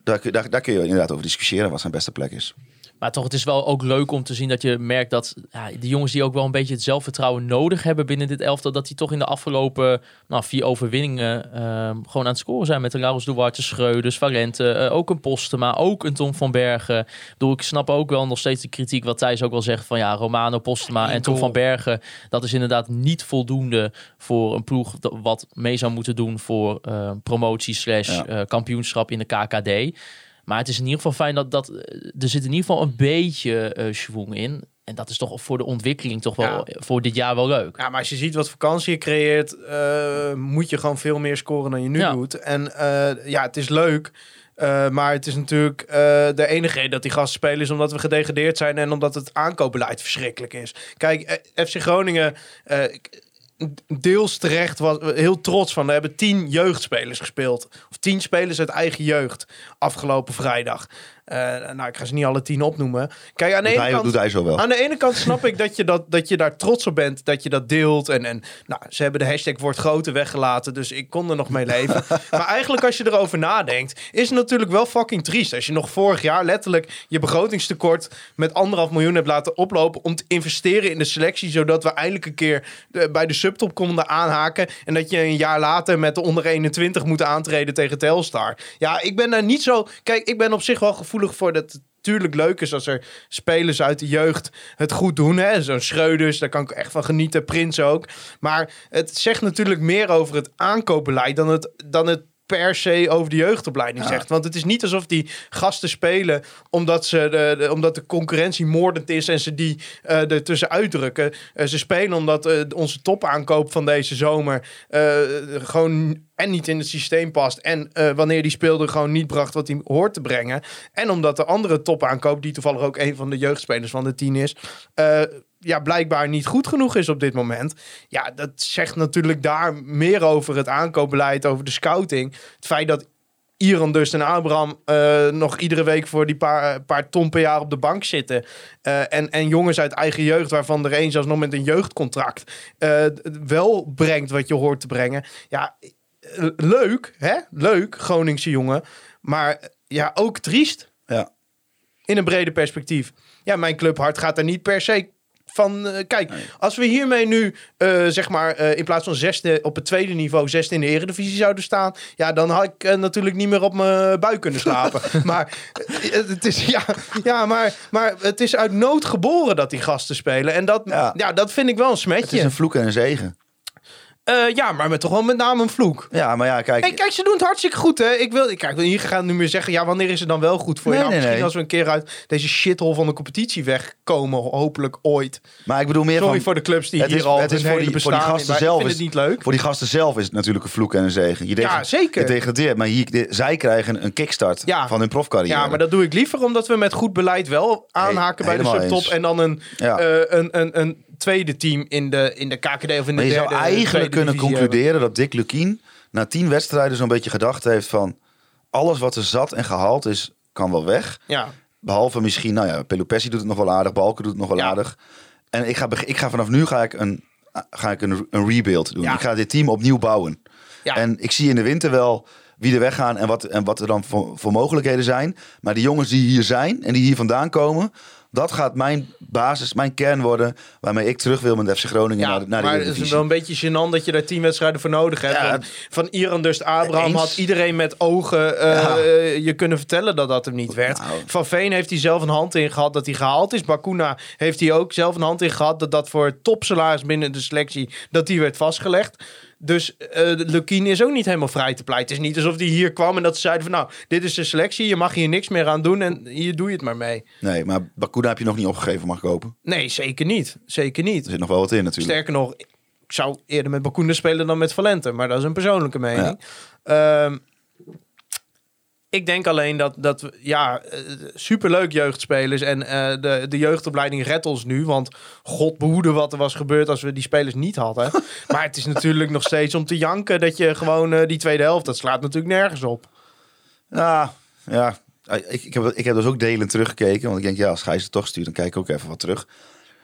S3: Daar, daar, daar kun je inderdaad over discussiëren wat zijn beste plek is.
S2: Maar toch, het is wel ook leuk om te zien dat je merkt dat ja, die jongens die ook wel een beetje het zelfvertrouwen nodig hebben binnen dit elftal, dat die toch in de afgelopen nou, vier overwinningen ehm, gewoon aan het scoren zijn met de Laurens Duarte, Schreuders, Valente, eh, ook een Postema, ook een Tom van Bergen. Ik, bedoel, ik snap ook wel nog steeds de kritiek wat Thijs ook wel zegt van ja, Romano, Postema en Tom van Bergen. Dat is inderdaad niet voldoende voor een ploeg wat mee zou moeten doen voor eh, promotie slash
S3: Ja.
S2: eh, kampioenschap in de KKD. Maar het is in ieder geval fijn dat, dat eh, er zit in ieder geval een beetje schwung in. En dat is toch voor de ontwikkeling toch wel
S4: Ja.
S2: voor dit jaar wel leuk.
S4: Ja, maar als je ziet wat vakantie je creëert, eh, moet je gewoon veel meer scoren dan je nu
S2: Ja.
S4: doet. En ja, het is leuk. maar het is natuurlijk de enige reden dat die gasten spelen is omdat we gedegradeerd zijn en omdat het aankoopbeleid verschrikkelijk is. Kijk, FC Groningen, ik- deels terecht was heel trots van. We hebben tien jeugdspelers gespeeld. Of tien spelers uit eigen jeugd afgelopen vrijdag. Eh, nou, ik ga ze niet alle tien opnoemen. Kijk, aan de ene
S3: hij,
S4: kant...
S3: doet hij zo wel.
S4: Aan de ene kant snap ik dat je, dat, dat je daar trots op bent, dat je dat deelt. En, en nou, ze hebben de hashtag wordt groter weggelaten, dus ik kon er nog mee leven. maar eigenlijk als je erover nadenkt, is het natuurlijk wel fucking triest. Als je nog vorig jaar letterlijk je begrotingstekort met anderhalf miljoen hebt laten oplopen om te investeren in de selectie, zodat we eindelijk een keer de- bij de subtop konden aanhaken. En dat je een jaar later met de onder 21 moet aantreden tegen Telstar. Ja, ik ben daar niet zo... Kijk, ik ben op zich wel gevoelig voor dat natuurlijk leuk is als er spelers uit de jeugd het goed doen. hè. Zo'n Schreuders, daar kan ik echt van genieten. Prins ook. Maar het zegt natuurlijk meer over het aankoopbeleid dan het, dan het per se over de jeugdopleiding zegt. Want het is niet alsof die gasten spelen omdat, ze de, de- omdat de concurrentie moordend is en ze die eh er tussen uitdrukken. Eh, ze spelen omdat eh, onze topaankoop van deze zomer gewoon en niet in het systeem past. En wanneer die speelde gewoon niet bracht wat hij hoort te brengen. En omdat de andere topaankoop, die toevallig ook een van de jeugdspelers van de tien is... ja, blijkbaar niet goed genoeg is op dit moment. Ja, dat zegt natuurlijk daar meer over het aankoopbeleid, over de scouting. Het feit dat Iran dus en Abraham eh, nog iedere week voor die paar, paar ton per jaar op de bank zitten. Eh, en, en jongens uit eigen jeugd, waarvan er een zelfs nog met een jeugdcontract eh, wel brengt wat je hoort te brengen. Ja, eh, leuk, hè? Leuk, Groningse jongen. Maar eh, ja, ook triest
S3: Ja.
S4: in een breder perspectief. Ja, mijn clubhart gaat er niet per se van. eh, kijk, als we hiermee nu, eh, zeg maar, eh, in plaats van zesde op het tweede niveau, zesde in de eredivisie zouden staan. Ja, dan had ik natuurlijk niet meer op mijn buik kunnen slapen. maar het is, ja, ja maar, maar het is uit nood geboren dat die gasten spelen. En dat, ja.
S3: Ja.
S4: dat vind ik wel een
S3: Het is
S4: smetje.
S3: een vloek en een zegen.
S4: Eh, ja, maar met toch wel met name een vloek.
S3: Ja, maar ja, kijk.
S4: Hey, kijk, ze doen het hartstikke goed, hè? Ik wil, kijk, hier gaan nu meer zeggen, ja, wanneer is het dan wel goed voor je?
S3: Nee, nee,
S4: misschien
S3: nee.
S4: als we een keer uit deze shithole van de competitie wegkomen, hopelijk ooit.
S3: maar ik bedoel meer
S4: Sorry
S3: van...
S4: voor de clubs die
S3: het
S4: hier
S3: is-
S4: al
S3: het is voor die- voor die
S4: bestaan...
S3: gasten zelf is-
S4: het niet leuk.
S3: Voor die gasten zelf is het natuurlijk een vloek en een zegen. Je
S4: Ja, zeker.
S3: Je degradeert, maar hier, de- zij krijgen een kickstart
S4: Ja.
S3: van hun profcarrière.
S4: Ja, maar dat doe ik liever omdat we met goed beleid wel aanhaken bij de subtop.
S3: eens.
S4: En dan een,
S3: Ja.
S4: eh, een, een, een tweede team in de, in de KKD of in de
S3: je
S4: derde
S3: zou eigenlijk kunnen concluderen dat Dick Lukien na tien wedstrijden zo'n beetje gedacht heeft van... alles wat er zat en gehaald is, kan wel weg.
S4: Ja,
S3: Behalve misschien, nou ja, Pelopessi doet het nog wel aardig, Balken doet het nog wel
S4: Ja.
S3: aardig. En ik ga, ik ga vanaf nu ga ik een, ga ik een, een rebuild doen.
S4: Ja.
S3: Ik ga dit team opnieuw bouwen.
S4: Ja.
S3: En ik zie in de winter wel wie er weggaan en wat, en wat er dan voor, voor mogelijkheden zijn. Maar die jongens die hier zijn en die hier vandaan komen... dat gaat mijn basis, mijn kern worden... waarmee ik terug wil met FC Groningen
S4: Ja,
S3: naar de, naar de
S4: maar het is wel een beetje gênant dat je daar tien wedstrijden voor nodig hebt.
S3: Ja.
S4: Van Iran dus Abraham
S3: Eens.
S4: had iedereen met ogen eh,
S3: Ja.
S4: eh, je kunnen vertellen dat dat hem niet werd.
S3: Nou.
S4: Van Veen heeft hij zelf een hand in gehad dat hij gehaald is. Bakuna heeft hij ook zelf een hand in gehad dat dat voor topsalaris binnen de selectie dat die werd vastgelegd. Dus eh Lukien is ook niet helemaal vrij te pleiten. Het is niet alsof hij hier kwam en dat ze zeiden van nou, dit is de selectie, je mag hier niks meer aan doen en hier doe je het maar mee.
S3: Nee, maar Bakuna heb je nog niet opgegeven, mag ik hopen.
S4: Nee, zeker niet. Zeker niet.
S3: Er zit nog wel wat in natuurlijk.
S4: Sterker nog, ik zou eerder met Bakuna spelen dan met Valente. Maar dat is een persoonlijke mening. Ehm, ik denk alleen dat, dat we, ja, eh, superleuk jeugdspelers. En eh, de, de jeugdopleiding redt ons nu. Want god behoede wat er was gebeurd als we die spelers niet hadden. maar het is natuurlijk nog steeds om te janken dat je gewoon eh, die tweede helft, dat slaat natuurlijk nergens op.
S3: Ja, ja. Ik, ik, heb, ik heb dus ook delen teruggekeken. Want ik denk, ja, als Gijs het toch stuurt, dan kijk ik ook even wat terug.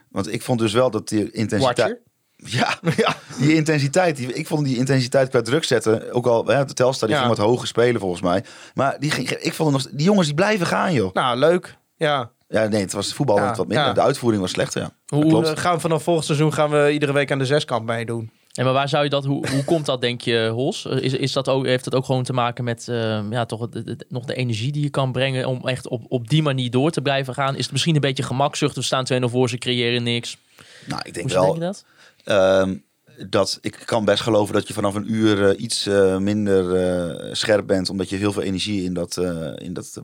S3: Want ik vond dus wel dat die intensiteit... Ja, ja, die intensiteit. Die, ik vond die intensiteit qua druk zetten. Ook al, ja, de Telstar die
S4: Ja.
S3: ging wat hoger spelen volgens mij. Maar die, ging, ik vond nog, die jongens die blijven gaan, joh.
S4: Nou, leuk. Ja.
S3: Ja, nee, het was voetbal
S4: Ja,
S3: wat minder.
S4: ja.
S3: De uitvoering was slechter, ja. Dat
S4: Hoe
S3: klopt.
S4: eh, gaan we vanaf volgend seizoen gaan we iedere week aan de zeskant meedoen?
S2: En maar waar zou je dat, hoe, hoe komt dat, denk je, Hols? Is, is dat ook, heeft dat ook gewoon te maken met eh, ja, toch het- nog de energie die je kan brengen om echt op, op die manier door te blijven gaan? Is het misschien een beetje gemakzucht? We staan 2-0 voor, ze creëren niks.
S3: Nou, ik denk
S2: Hoe denk
S3: wel
S2: je dat?
S3: ehm, dat ik kan best geloven dat je vanaf een uur eh, iets eh, minder eh, scherp bent, omdat je heel veel energie in dat, in dat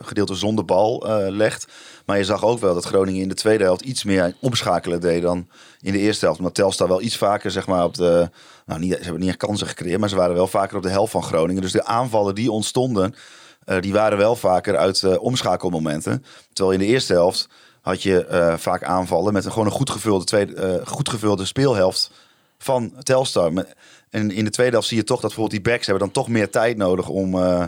S3: gedeelte zonder bal legt. Maar je zag ook wel dat Groningen in de tweede helft iets meer omschakelen deed dan in de eerste helft. Omdat Telstar wel iets vaker zeg maar op de, nou niet, ze hebben niet echt kansen gecreëerd, maar ze waren wel vaker op de helft van Groningen. Dus de aanvallen die ontstonden, die waren wel vaker uit omschakelmomenten. Terwijl in de eerste helft had je eh, vaak aanvallen met een gewoon een goed gevulde, tweede, eh, goed gevulde speelhelft van Telstar. En in de tweede helft zie je toch dat bijvoorbeeld die backs hebben dan toch meer tijd nodig om, eh,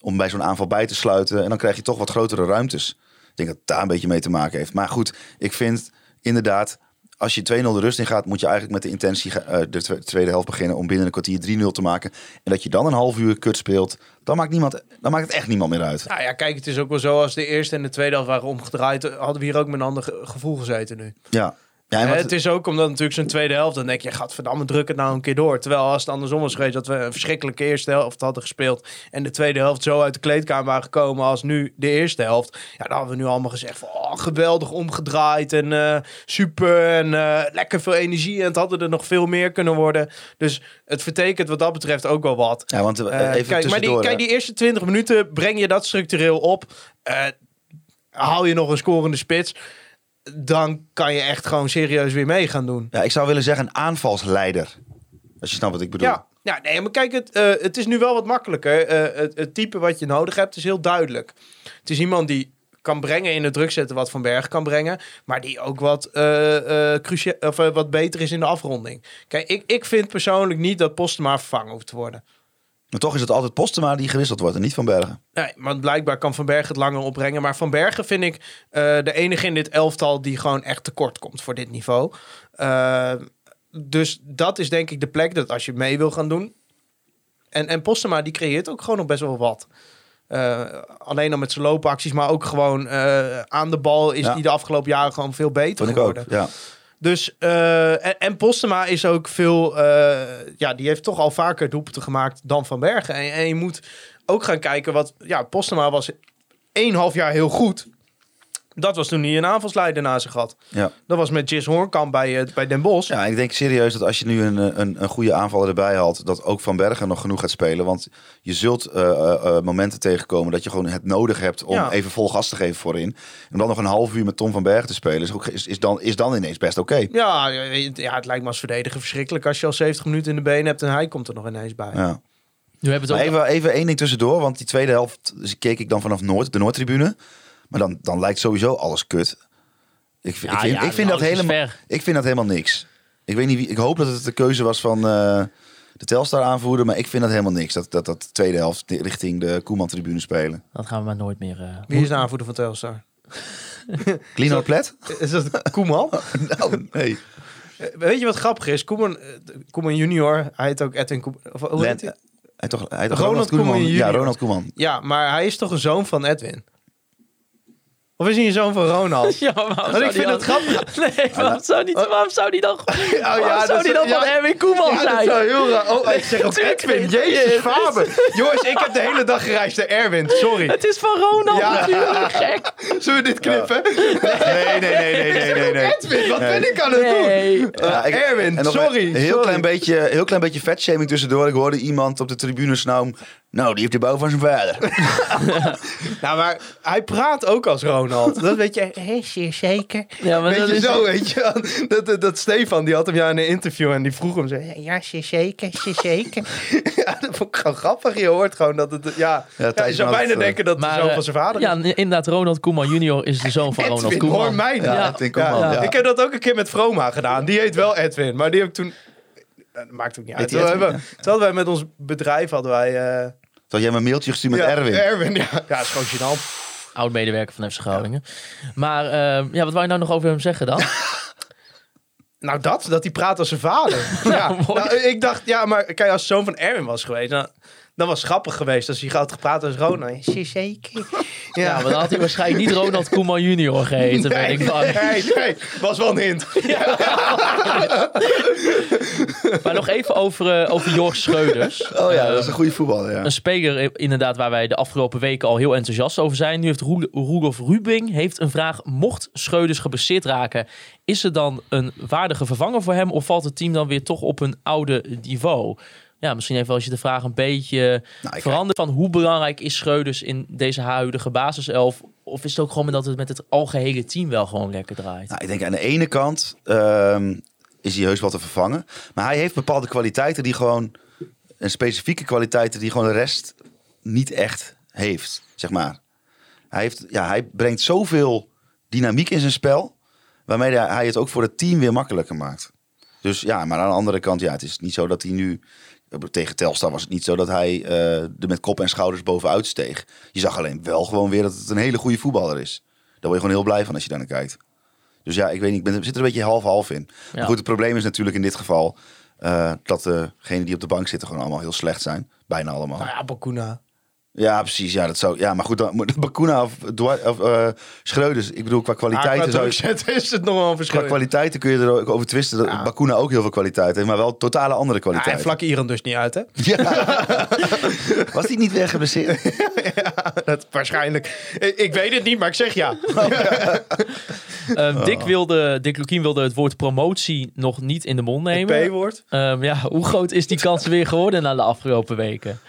S3: om bij zo'n aanval bij te sluiten. En dan krijg je toch wat grotere ruimtes. Ik denk dat het daar een beetje mee te maken heeft. Maar goed, ik vind inderdaad, als je 2-0 de rust in gaat, moet je eigenlijk met de intentie eh, de twe- tweede helft beginnen om binnen een kwartier 3-0 te maken. En dat je dan een half uur kut speelt, dan maakt, niemand, dan maakt het echt niemand meer uit.
S4: Nou ja, kijk, het is ook wel zo als de eerste en de tweede helft waren omgedraaid. Hadden we hier ook met een ander ge- gevoel gezeten nu.
S3: Ja. Ja,
S4: het is ook omdat natuurlijk zo'n tweede helft, dan denk je, gadverdamme, druk het nou een keer door. Terwijl als het andersom was geweest, dat we een verschrikkelijke eerste helft hadden gespeeld en de tweede helft zo uit de kleedkamer waren gekomen als nu de eerste helft. Ja, dan hadden we nu allemaal gezegd van, oh, geweldig omgedraaid en eh, super en eh, lekker veel energie. En het hadden er nog veel meer kunnen worden. Dus het vertekent wat dat betreft ook wel wat.
S3: ja, want eh, even
S4: kijk, maar die, kijk, die eerste 20 minuten breng je dat structureel op. Haal je nog een scorende spits. Dan kan je echt gewoon serieus weer mee gaan doen.
S3: Ja, ik zou willen zeggen een aanvalsleider. Als je snapt wat ik bedoel.
S4: Ja, ja nee, maar kijk, het, eh, het is nu wel wat makkelijker. Eh, het, het type wat je nodig hebt is heel duidelijk. Het is iemand die kan brengen in het druk zetten wat Van Berg kan brengen. Maar die ook wat, crucia- of, wat beter is in de afronding. Kijk, ik, ik vind persoonlijk niet dat Postema vervangen hoeft te worden.
S3: Maar toch is het altijd Postema die gewisseld wordt en niet Van Bergen.
S4: Nee, want blijkbaar kan Van Bergen het langer opbrengen. Maar Van Bergen vind ik eh, de enige in dit elftal die gewoon echt tekort komt voor dit niveau. Eh, dus dat is denk ik de plek dat als je mee wil gaan doen. En, en Postema die creëert ook gewoon nog best wel wat. Eh, alleen al met zijn loopacties, maar ook gewoon aan de bal is
S3: Ja.
S4: hij de afgelopen jaren gewoon veel beter
S3: Vond ik ook.
S4: geworden.
S3: Ja.
S4: Dus, eh, en, Postema is ook veel, eh, ja, die heeft toch al vaker doelpunten gemaakt dan Van Bergen. En, en je moet ook gaan kijken wat, ja, Postema was 1,5 jaar heel goed. Dat was toen hij een aanvalsleider na zich had.
S3: Ja.
S4: Dat was met Jis Hoornkamp bij, eh, bij Den Bosch.
S3: ja, ik denk serieus dat als je nu een, een, een goede aanvaller erbij haalt, dat ook Van Bergen nog genoeg gaat spelen. Want je zult eh, eh, eh, momenten tegenkomen dat je gewoon het nodig hebt om
S4: Ja.
S3: even vol gas te geven voorin. En dan nog een half uur met Tom van Bergen te spelen, is, ook, is, is, dan, is dan ineens best oké.
S4: Ja, ja, ja, het lijkt me als verdediger verschrikkelijk als je al 70 minuten in de benen hebt en hij komt er nog ineens bij.
S3: Ja.
S2: Nu hebben we
S3: Maar
S2: het ook...
S3: even, even één ding tussendoor, want die tweede helft dus keek ik dan vanaf Noord, de Noordtribune. Maar dan, dan lijkt sowieso alles kut. Ik,
S2: Ja,
S3: ik vind,
S2: ja,
S3: ik vind dat helemaal, ik vind dat helemaal niks. Ik weet niet wie, ik hoop dat het de keuze was van eh, de Telstar aanvoerder, maar ik vind dat helemaal niks. Dat dat, dat de tweede helft richting de Koeman tribune spelen.
S2: Dat gaan we maar nooit meer... eh,
S4: Wie is de aanvoerder van Telstar?
S3: Lino Plet?
S4: Is dat Koeman?
S3: nou, nee.
S4: Eh, Weet je wat grappig is? Koeman, Koeman junior, hij heet ook Edwin Koeman. Of, hoe heet hij?
S3: hij toch, hij toch
S4: Ronald Koeman
S3: Ja. Ronald Koeman.
S4: Ja, maar hij is toch een zoon van Edwin? Of is hij een zoon van Ronald?
S2: Ja, maar
S4: Want ik vind het grappig.
S2: Nee, waarom zou die, waarom zou die dan, waarom
S4: ja,
S2: zou
S4: dat
S2: die dan van. Erwin Koeman
S4: Ja, dat
S2: zijn?
S4: zou heel raar. Oh, ik zeg ook Edwin. Jezus, Faber. Jongens, ik heb de hele dag gereisd naar Erwin. Sorry.
S2: Het is van Ronald
S4: Ja.
S2: natuurlijk, gek.
S4: Zullen we dit knippen?
S3: Nee, nee, nee, nee, nee, nee. nee.
S4: Edwin, wat ben ik aan het doen?
S3: Ik-
S4: Erwin, sorry,
S3: Een heel. Klein beetje, heel klein beetje vetshaming tussendoor. Ik hoorde iemand op de tribune snauwen. Nou, die heeft de bouw van zijn vader.
S4: Nou, maar hij praat ook als Ronald. Dat weet je. Hé, zeer zeker.
S2: Ja, maar
S4: Weet
S2: dat
S4: je
S2: is...
S4: zo, weet je dat, dat, dat Stefan, die had hem ja in een interview en die vroeg hem zo. Ja, zeer zeker, zeer zeker. ja, dat vond ik gewoon grappig. Je hoort gewoon dat het, ja. ja, je zou bijna
S3: het, eh,
S4: denken dat het de zoon
S2: eh,
S4: van zijn vader
S2: Ja,
S4: is.
S2: inderdaad, Ronald Koeman junior is de zoon van Ronald Koeman.
S4: hoor mij nou.
S3: Ja,
S2: Ja.
S3: Edwin Koeman, ja.
S4: Ik heb dat ook een keer met Vroma gedaan. Die heet wel Edwin, maar die heb ik toen... Dat maakt ook niet uit. Toen,
S3: Edwin?
S4: wij met ons bedrijf, hadden wij... eh,
S3: Toen jij me een mailtje gestuurd met
S4: ja,
S3: Erwin.
S4: Erwin, ja. Ja, is gewoon gênant.
S2: Oud-medewerker van FC Groningen. Maar eh, ja, wat wou je nou nog over hem zeggen dan?
S4: Nou, dat, dat hij praat als zijn vader. ja, nou, ik dacht, ja, maar kijk, als zoon van Erwin was geweest, dan, dan was grappig geweest als hij had gepraat als Ronald. Zeker.
S2: Ja, maar dan had hij waarschijnlijk niet Ronald Koeman junior geheten, ben ik bang.
S4: nee, nee, was wel een hint.
S2: Maar nog even over, eh, over Jorg Schreuders.
S3: Oh ja, dat is een goede voetballer. Ja.
S2: Een speler eh, inderdaad waar wij de afgelopen weken al heel enthousiast over zijn. Nu heeft Roel- Rudolf Rubing heeft een vraag. Mocht Schreuders geblesseerd raken, is er dan een waardige vervanger voor hem? Of valt het team dan weer toch op een oude niveau? Ja, misschien even als je de vraag een beetje
S3: Nou, ik-
S2: verandert van hoe belangrijk is Schreuders in deze huidige basiself? Of is het ook gewoon dat het met het algehele team wel gewoon lekker draait?
S3: Nou, ik denk aan de ene kant ehm, is hij heus wel te vervangen. Maar hij heeft bepaalde kwaliteiten die gewoon... En specifieke kwaliteiten die gewoon de rest niet echt heeft, zeg maar. Hij, heeft, ja, hij brengt zoveel dynamiek in zijn spel... waarmee hij hij het ook voor het team weer makkelijker maakt. Dus ja, maar aan de andere kant, ja, het is niet zo dat hij nu... Tegen Telstar was het niet zo dat hij eh, er met kop en schouders bovenuit steeg. Je zag alleen wel gewoon weer dat het een hele goede voetballer is. Daar word je gewoon heel blij van als je daar naar kijkt. Dus ja, ik weet niet, ik ben, zit er een beetje half-half in. Maar goed, het probleem is natuurlijk in dit geval... eh, dat degenen die op de bank zitten gewoon allemaal heel slecht zijn. Bijna allemaal.
S4: Nou ja, Bakuna.
S3: Ja, precies. Ja, dat zou, ja maar goed, dan moet Bakuna of, of eh, Schreuders. Ik bedoel, qua
S4: Ah,
S3: kwaliteiten,
S4: qua
S3: zou je-
S4: drukzetten is het nog wel een verschil.
S3: qua kwaliteiten kun je er ook over twisten. Dat
S4: Ja.
S3: Bakuna ook heel veel kwaliteit heeft, maar wel totale andere
S4: Ja,
S3: kwaliteit.
S4: en vlak Iran dus niet uit, hè?
S3: Ja. Was die niet weer geblesseerd?
S4: Dat, waarschijnlijk. Ik, ik weet het niet, maar ik zeg ja.
S2: Ehm, Dick, wilde, Dick Lukien wilde het woord promotie nog niet in de mond
S4: Het
S2: nemen.
S4: P-woord.
S2: Ehm, ja, hoe groot is die kans weer geworden na de afgelopen weken?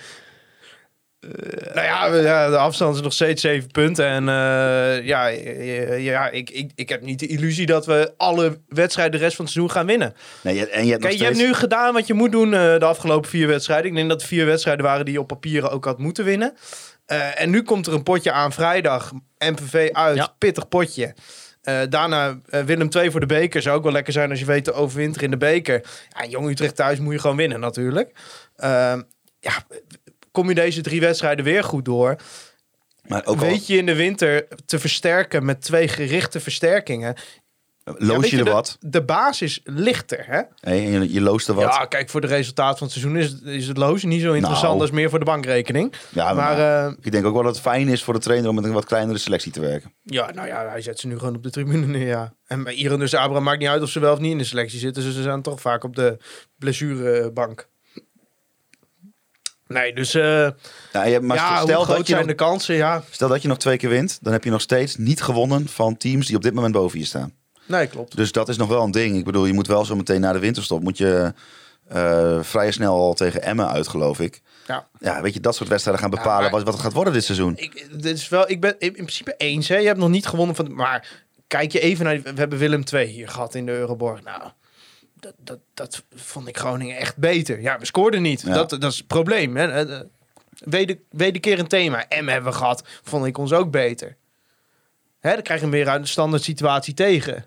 S4: Nou ja, ja, de afstand is nog steeds zeven punten. En eh, ja, ja, ja ik, ik, ik heb niet de illusie dat we alle wedstrijden de rest van het seizoen gaan winnen.
S3: Nee, je- en je hebt nog
S4: Kijk, je hebt
S3: steeds...
S4: nu gedaan wat je moet doen eh, de afgelopen vier wedstrijden. Ik denk dat het vier wedstrijden waren die je op papieren ook had moeten winnen. Eh, en nu komt er een potje aan vrijdag. MVV uit,
S2: Ja.
S4: pittig potje. Eh, daarna eh, Willem 2 voor de beker. Zou ook wel lekker zijn als je weet te overwinteren in de beker. Ja, Jong Utrecht thuis moet je gewoon winnen natuurlijk. Eh, ja, kom je deze drie wedstrijden weer goed door.
S3: Maar ook al
S4: weet je in de winter te versterken met twee gerichte versterkingen.
S3: Loos je er wat.
S4: De basis ligt er, hè?
S3: Hey, je, je loost er wat.
S4: Ja, kijk, voor de resultaat van het seizoen is, is het loos niet zo interessant
S3: Nou.
S4: als meer voor de bankrekening.
S3: Ja,
S4: maar
S3: maar,
S4: eh,
S3: ik denk ook wel dat het fijn is voor de trainer om met een wat kleinere selectie te werken.
S4: ja, nou ja, hij zet ze nu gewoon op de tribune neer, ja. En bij Iran dus Abraham maakt niet uit of ze wel of niet in de selectie zitten. Dus ze zijn toch vaak op de blessurebank. Nee, dus eh,
S3: Ja, je, maar
S4: ja,
S3: stel, dat je
S4: zijn
S3: nog,
S4: de kansen? Ja,
S3: stel dat je nog twee keer wint, dan heb je nog steeds niet gewonnen van teams die op dit moment boven je staan.
S4: nee, klopt.
S3: Dus dat is nog wel een ding. Ik bedoel, je moet wel zo meteen na de winterstop, moet je eh, vrij snel al tegen Emmen uit, geloof ik.
S4: Ja.
S3: Ja, weet je, dat soort wedstrijden gaan bepalen
S4: maar-
S3: wat, wat het gaat worden dit seizoen.
S4: Ik, dit is wel, ik ben in principe eens. Hè. Je hebt nog niet gewonnen van. Maar kijk je even naar. We hebben Willem II hier gehad in de Euroborg. Nou, dat, dat, dat vond ik Groningen echt beter. Ja, we scoorden niet.
S3: Ja.
S4: Dat, dat is het probleem. Hè. Eh, eh, Weder, wederkeer een thema. M hebben we gehad. Vond ik ons ook beter. Hè, dan krijg je hem weer uit de standaard situatie tegen.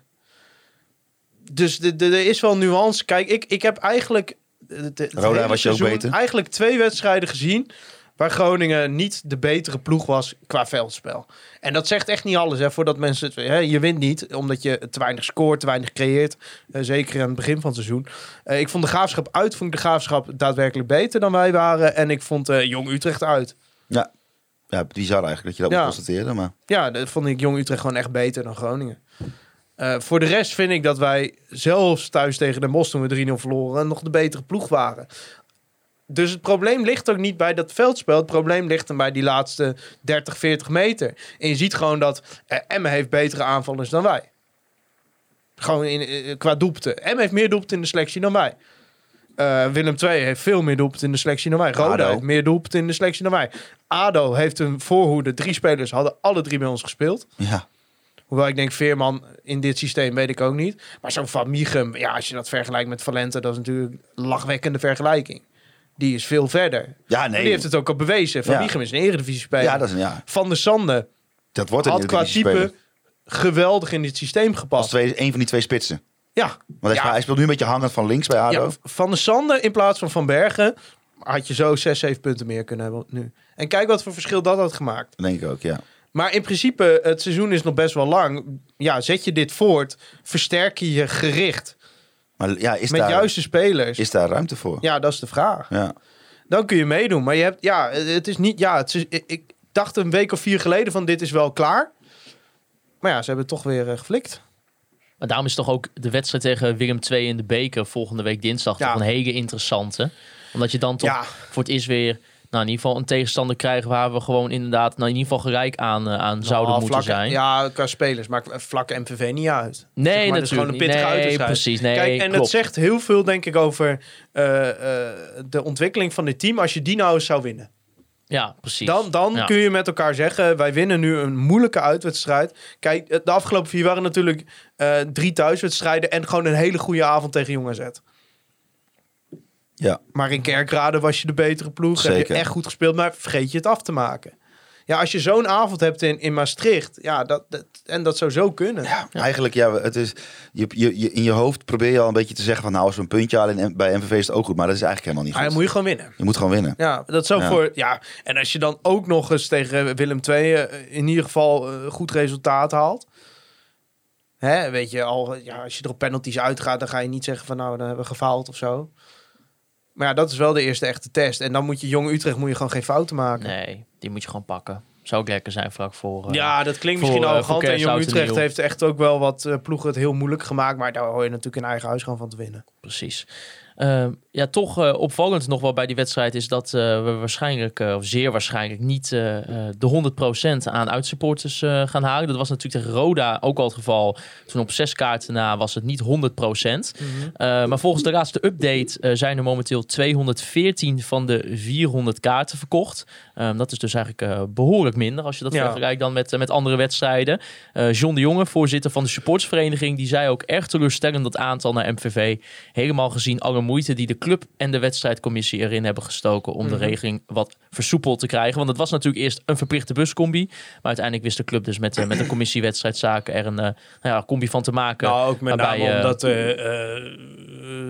S4: Dus er is wel nuance. Kijk, ik, ik heb eigenlijk. de- de- het
S3: Roda was je ook beter?
S4: Eigenlijk twee wedstrijden gezien. Waar Groningen niet de betere ploeg was qua veldspel. En dat zegt echt niet alles. Hè, voordat mensen het, hè, je wint niet omdat je te weinig scoort, te weinig creëert. Eh, zeker aan het begin van het seizoen. Eh, ik vond de graafschap uit, vond ik de graafschap daadwerkelijk beter dan wij waren. En ik vond eh, Jong Utrecht uit.
S3: Ja, ja bizar eigenlijk dat je dat
S4: Ja.
S3: moet constateren. Maar
S4: Ja, dat vond ik Jong Utrecht gewoon echt beter dan Groningen. Voor de rest vind ik dat wij zelfs thuis tegen Den Bosch toen we 3-0 verloren nog de betere ploeg waren. Dus het probleem ligt ook niet bij dat veldspel. Het probleem ligt hem bij die laatste 30, 40 meter. En je ziet gewoon dat eh, Emmen heeft betere aanvallers dan wij. Gewoon in, eh, qua doelpunten. Emmen heeft meer doelpunten in de selectie dan wij. Eh, Willem II heeft veel meer doelpunten in de selectie dan wij. Roda
S3: ADO.
S4: heeft meer doelpunten in de selectie dan wij. ADO heeft een voorhoede. Drie spelers hadden alle drie bij ons gespeeld.
S3: ja,
S4: Hoewel ik denk, Veerman in dit systeem weet ik ook niet. Maar zo'n Van Michum, ja, als je dat vergelijkt met Valente, dat is natuurlijk een lachwekkende vergelijking. Die is veel verder.
S3: ja nee.
S4: die heeft het ook al bewezen. Van
S3: Ja.
S4: Michum is een eredivisie speler.
S3: ja, dat is, ja,
S4: Van der Sande
S3: dat wordt een
S4: had qua type geweldig in dit systeem
S3: Als
S4: gepast.
S3: twee, een van die twee spitsen.
S4: Ja,
S3: Want hij,
S4: Ja.
S3: hij speelt nu een beetje hangend van links bij ADO.
S4: ja, Van der Sande in plaats van Van Bergen had je zo 6, 7 punten meer kunnen hebben nu. En kijk wat voor verschil dat had gemaakt.
S3: Denk ik ook, ja.
S4: Maar in principe, het seizoen is nog best wel lang. Ja, zet je dit voort, versterk je je gericht
S3: Maar ja, is,
S4: met
S3: daar,
S4: juiste spelers.
S3: is daar ruimte voor?
S4: Ja, dat is de vraag.
S3: Ja.
S4: Dan kun je meedoen. Maar je hebt, ja, het is niet, ja, het is, ik, ik dacht een week of vier geleden van dit is wel klaar. Maar ja, ze hebben het toch weer eh, geflikt.
S2: Maar daarom is toch ook de wedstrijd tegen Willem II in de beker volgende week dinsdag
S4: Ja.
S2: toch een hele interessante. Omdat je dan toch
S4: Ja.
S2: voor het eerst weer nou, in ieder geval een tegenstander krijgen waar we gewoon inderdaad nou, in ieder geval gelijk aan, eh, aan zouden
S4: Nou,
S2: moeten
S4: vlak-
S2: zijn.
S4: Ja, qua spelers. Maakt vlak MVV niet uit.
S2: Nee,
S4: Zeg maar, dat is gewoon een pittige
S2: Nee, precies. Nee,
S4: Kijk, en
S2: klopt.
S4: het zegt heel veel, denk ik, over eh, eh, de ontwikkeling van dit team. Als je die nou eens zou winnen.
S2: Ja, precies.
S4: Dan, dan
S2: Ja.
S4: kun je met elkaar zeggen, wij winnen nu een moeilijke uitwedstrijd. Kijk, de afgelopen vier waren natuurlijk drie thuiswedstrijden en gewoon een hele goede avond tegen Jong AZ.
S3: Ja.
S4: Maar in Kerkrade was je de betere ploeg. Heb je echt goed gespeeld, maar vergeet je het af te maken. Ja, als je zo'n avond hebt in, in Maastricht, ja, dat, dat, en dat zou zo kunnen.
S3: Ja, eigenlijk, ja, het is, je, je, je- in je hoofd probeer je al een beetje te zeggen van, nou, als we een puntje halen in, bij MVV is het ook goed. Maar dat is eigenlijk helemaal niet goed.
S4: dan moet je gewoon winnen.
S3: Je moet gewoon winnen.
S4: Ja, dat
S3: Ja.
S4: voor. Ja, en als je dan ook nog eens tegen Willem II eh, in ieder geval een goed resultaat haalt. Hè, weet je, al, ja, als je er op penalties uitgaat, dan ga je niet zeggen van nou, dan hebben we gefaald of zo. Maar ja, dat is wel de eerste echte test. En dan moet je Jong Utrecht moet je gewoon geen fouten maken.
S2: Nee, die moet je gewoon pakken. Zou ook lekker zijn vlak voor... eh,
S4: Ja, dat klinkt
S2: voor,
S4: misschien
S2: eh,
S4: arrogant.
S2: voor
S4: En Jong Utrecht heeft echt ook wel wat eh, ploegen het heel moeilijk gemaakt. Maar daar hoor je natuurlijk in eigen huis gewoon van te winnen.
S2: precies. Ja, toch eh, opvallend nog wel bij die wedstrijd is dat eh, we waarschijnlijk, eh, of zeer waarschijnlijk, niet de 100% aan uitsupporters gaan halen. Dat was natuurlijk tegen Roda ook al het geval. Toen op zes kaarten na was het niet 100%. Eh, maar volgens de laatste update zijn er momenteel 214 van de 400 kaarten verkocht. Ehm, dat is dus eigenlijk eh, behoorlijk minder als je dat
S4: Ja.
S2: vergelijkt dan met, met andere wedstrijden. John de Jonge, voorzitter van de supportsvereniging, die zei ook erg teleurstellend dat aantal naar MVV. Helemaal gezien alle moeite die de club en de wedstrijdcommissie erin hebben gestoken om
S4: Mhm.
S2: de regeling wat versoepeld te krijgen. Want het was natuurlijk eerst een verplichte buscombi. Maar uiteindelijk wist de club dus met, eh, met de commissie wedstrijdzaken er een eh, nou ja, combi van te maken.
S4: Nou, ook met
S2: waarbij,
S4: name
S2: eh,
S4: omdat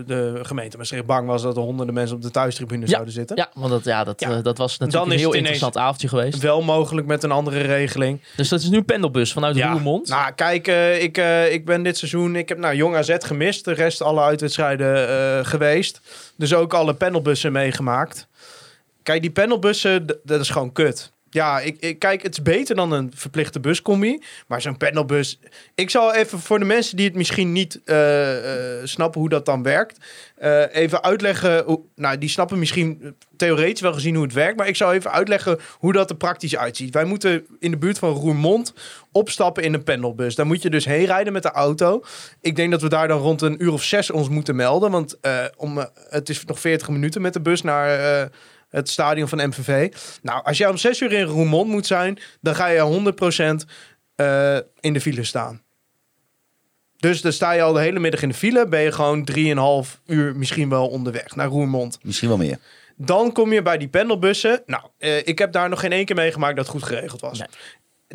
S4: de gemeente Maastricht bang was dat er honderden mensen op de thuistribune zouden zitten.
S2: Ja, want dat, ja, dat,
S4: Ja.
S2: dat was natuurlijk een heel interessant avondje geweest.
S4: Wel mogelijk met een andere regeling.
S2: Dus dat is nu een pendelbus vanuit Roermond.
S4: Nou, kijk, ik, ik ben dit seizoen... Ik heb nou Jong AZ gemist. De rest alle uitwedstrijden geweest. Dus ook alle panelbussen meegemaakt. Kijk, die panelbussen, dat is gewoon kut. Ja, ik, kijk, het is beter dan een verplichte buscombi. Maar zo'n panelbus... Ik zal even voor de mensen die het misschien niet eh, eh, snappen hoe dat dan werkt... eh, even uitleggen... Nou, die snappen misschien theoretisch wel gezien hoe het werkt... maar ik zal even uitleggen hoe dat er praktisch uitziet. Wij moeten in de buurt van Roermond opstappen in een pendelbus. Daar moet je dus heen rijden met de auto. Ik denk dat we daar dan rond een uur of zes ons moeten melden. Want om, het is nog 40 minuten met de bus naar het stadion van MVV. Nou, als jij om zes uur in Roermond moet zijn... dan ga je 100% eh, in de file staan. Dus dan sta je al de hele middag in de file. Ben je gewoon 3,5 uur misschien wel onderweg naar Roermond.
S3: Misschien wel meer.
S4: Dan kom je bij die pendelbussen. Nou, eh, ik heb daar nog geen één keer meegemaakt dat het goed geregeld was.
S2: Nee.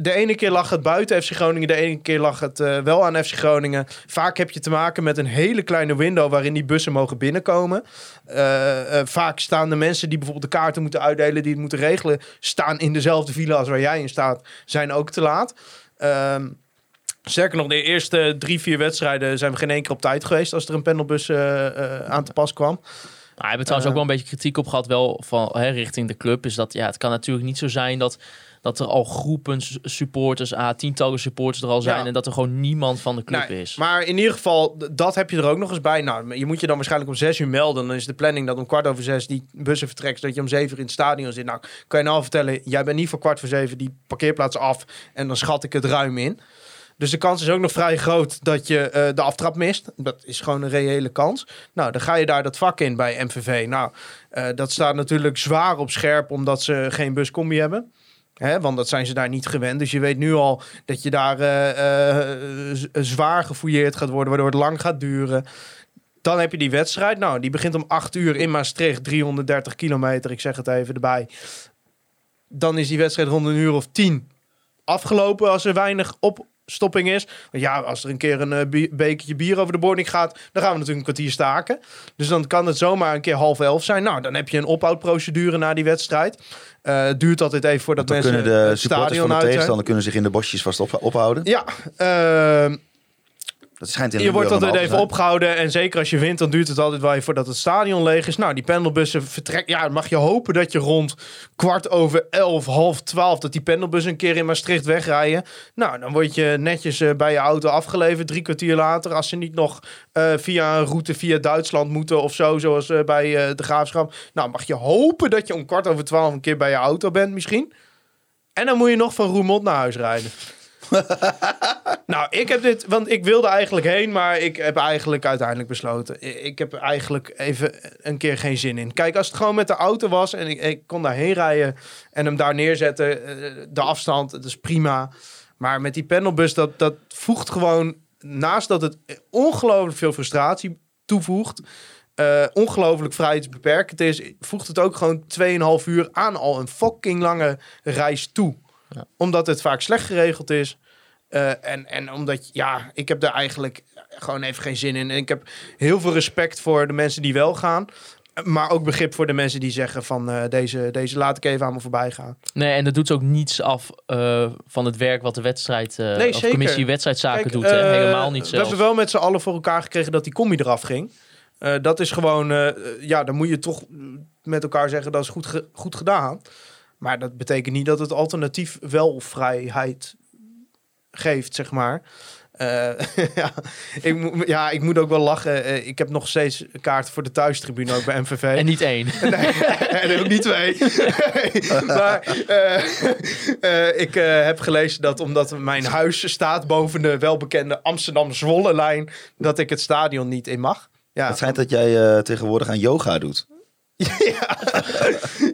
S4: De ene keer lag het buiten FC Groningen, de ene keer lag het eh, wel aan FC Groningen. Vaak heb je te maken met een hele kleine window waarin die bussen mogen binnenkomen. Eh, eh, vaak staan de mensen die bijvoorbeeld de kaarten moeten uitdelen, die het moeten regelen, staan in dezelfde file als waar jij in staat, zijn ook te laat. Sterker nog, de eerste drie, vier wedstrijden zijn we geen één keer op tijd geweest als er een pendelbus eh, aan te pas kwam.
S2: Nou, hebben trouwens ook wel een beetje kritiek op gehad, wel van hè, richting de club. Is dat ja, het kan natuurlijk niet zo zijn dat, dat er al groepen supporters, ah, tientallen supporters er al zijn.
S4: Ja.
S2: En dat er gewoon niemand van de club
S4: Nee,
S2: is.
S4: Maar in ieder geval, dat heb je er ook nog eens bij. Nou, je moet je dan waarschijnlijk om zes uur melden. Dan is de planning dat om kwart over zes die bussen vertrekt. Zodat je om zeven uur in het stadion zit. Nou, kan je nou vertellen, jij bent niet voor kwart voor zeven die parkeerplaats af. En dan schat ik het ruim in. Dus de kans is ook nog vrij groot dat je eh, de aftrap mist. Dat is gewoon een reële kans. Nou, dan ga je daar dat vak in bij MVV. Nou, eh, dat staat natuurlijk zwaar op scherp omdat ze geen buscombi hebben. Hè, want dat zijn ze daar niet gewend. Dus je weet nu al dat je daar eh, eh, zwaar gefouilleerd gaat worden, waardoor het lang gaat duren. Dan heb je die wedstrijd. Nou, die begint om 8 uur in Maastricht, 330 kilometer. Ik zeg het even erbij. Dan is die wedstrijd rond een uur of 10 afgelopen als er weinig opstopping is. Want ja, als er een keer een eh, bekertje bier over de boarding gaat, dan gaan we natuurlijk een kwartier staken. Dus dan kan het zomaar een keer half elf zijn. Nou, dan heb je een ophoudprocedure na die wedstrijd. Het duurt altijd even voordat
S3: Dan
S4: mensen
S3: kunnen de
S4: het
S3: supporters
S4: stadion
S3: van de tegenstander kunnen zich in de bosjes vast op, ophouden.
S4: Ja, ehm,
S3: Dat schijnt in
S4: je wordt altijd even opgehouden. En zeker als je wint, dan duurt het altijd wel even voordat het stadion leeg is. Nou, die pendelbussen vertrekken. Ja, mag je hopen dat je rond kwart over elf, half twaalf... dat die pendelbussen een keer in Maastricht wegrijden. Nou, dan word je netjes eh, bij je auto afgeleverd. Drie kwartier later, als ze niet nog eh, via een route via Duitsland moeten... of zo, zoals eh, bij de Graafschap. Nou, mag je hopen dat je om kwart over twaalf... een keer bij je auto bent misschien. En dan moet je nog van Roermond naar huis rijden. Nou, ik heb dit, want ik wilde eigenlijk heen, maar ik heb eigenlijk uiteindelijk besloten. Ik heb eigenlijk even een keer geen zin in. Kijk, als het gewoon met de auto was en ik, ik kon daarheen rijden en hem daar neerzetten, eh, de afstand, dat is prima. Maar met die panelbus, dat, dat voegt gewoon, naast dat het ongelooflijk veel frustratie toevoegt, eh, ongelooflijk vrijheidsbeperkend is, voegt het ook gewoon 2,5 uur aan al een fucking lange reis toe. Omdat het vaak slecht geregeld is. Eh, en, en omdat, ja, ik heb daar eigenlijk gewoon even geen zin in. En ik heb heel veel respect voor de mensen die wel gaan. Maar ook begrip voor de mensen die zeggen van eh, deze, deze laat ik even aan me voorbij gaan.
S2: Nee, en dat doet ook niets af eh, van het werk wat de wedstrijd,
S4: Nee,
S2: of
S4: zeker.
S2: commissie wedstrijdzaken
S4: Kijk,
S2: doet. Hè? Helemaal niet
S4: We
S2: zelfs.
S4: hebben wel met z'n allen voor elkaar gekregen dat die combi eraf ging. Dat is gewoon, ja, dan moet je toch met elkaar zeggen dat is goed, ge- goed gedaan. Maar dat betekent niet dat het alternatief wel vrijheid geeft, zeg maar. Eh, ja, ik moet, ja, ik moet ook wel lachen. Eh, ik heb nog steeds kaarten voor de thuistribune ook bij MVV.
S2: En niet één.
S4: Nee, en ook niet twee. maar eh, eh, ik eh, heb gelezen dat omdat mijn huis staat boven de welbekende Amsterdam-Zwolle-lijn, dat ik het stadion niet in mag. Ja,
S3: Het schijnt dat jij eh, tegenwoordig aan yoga doet.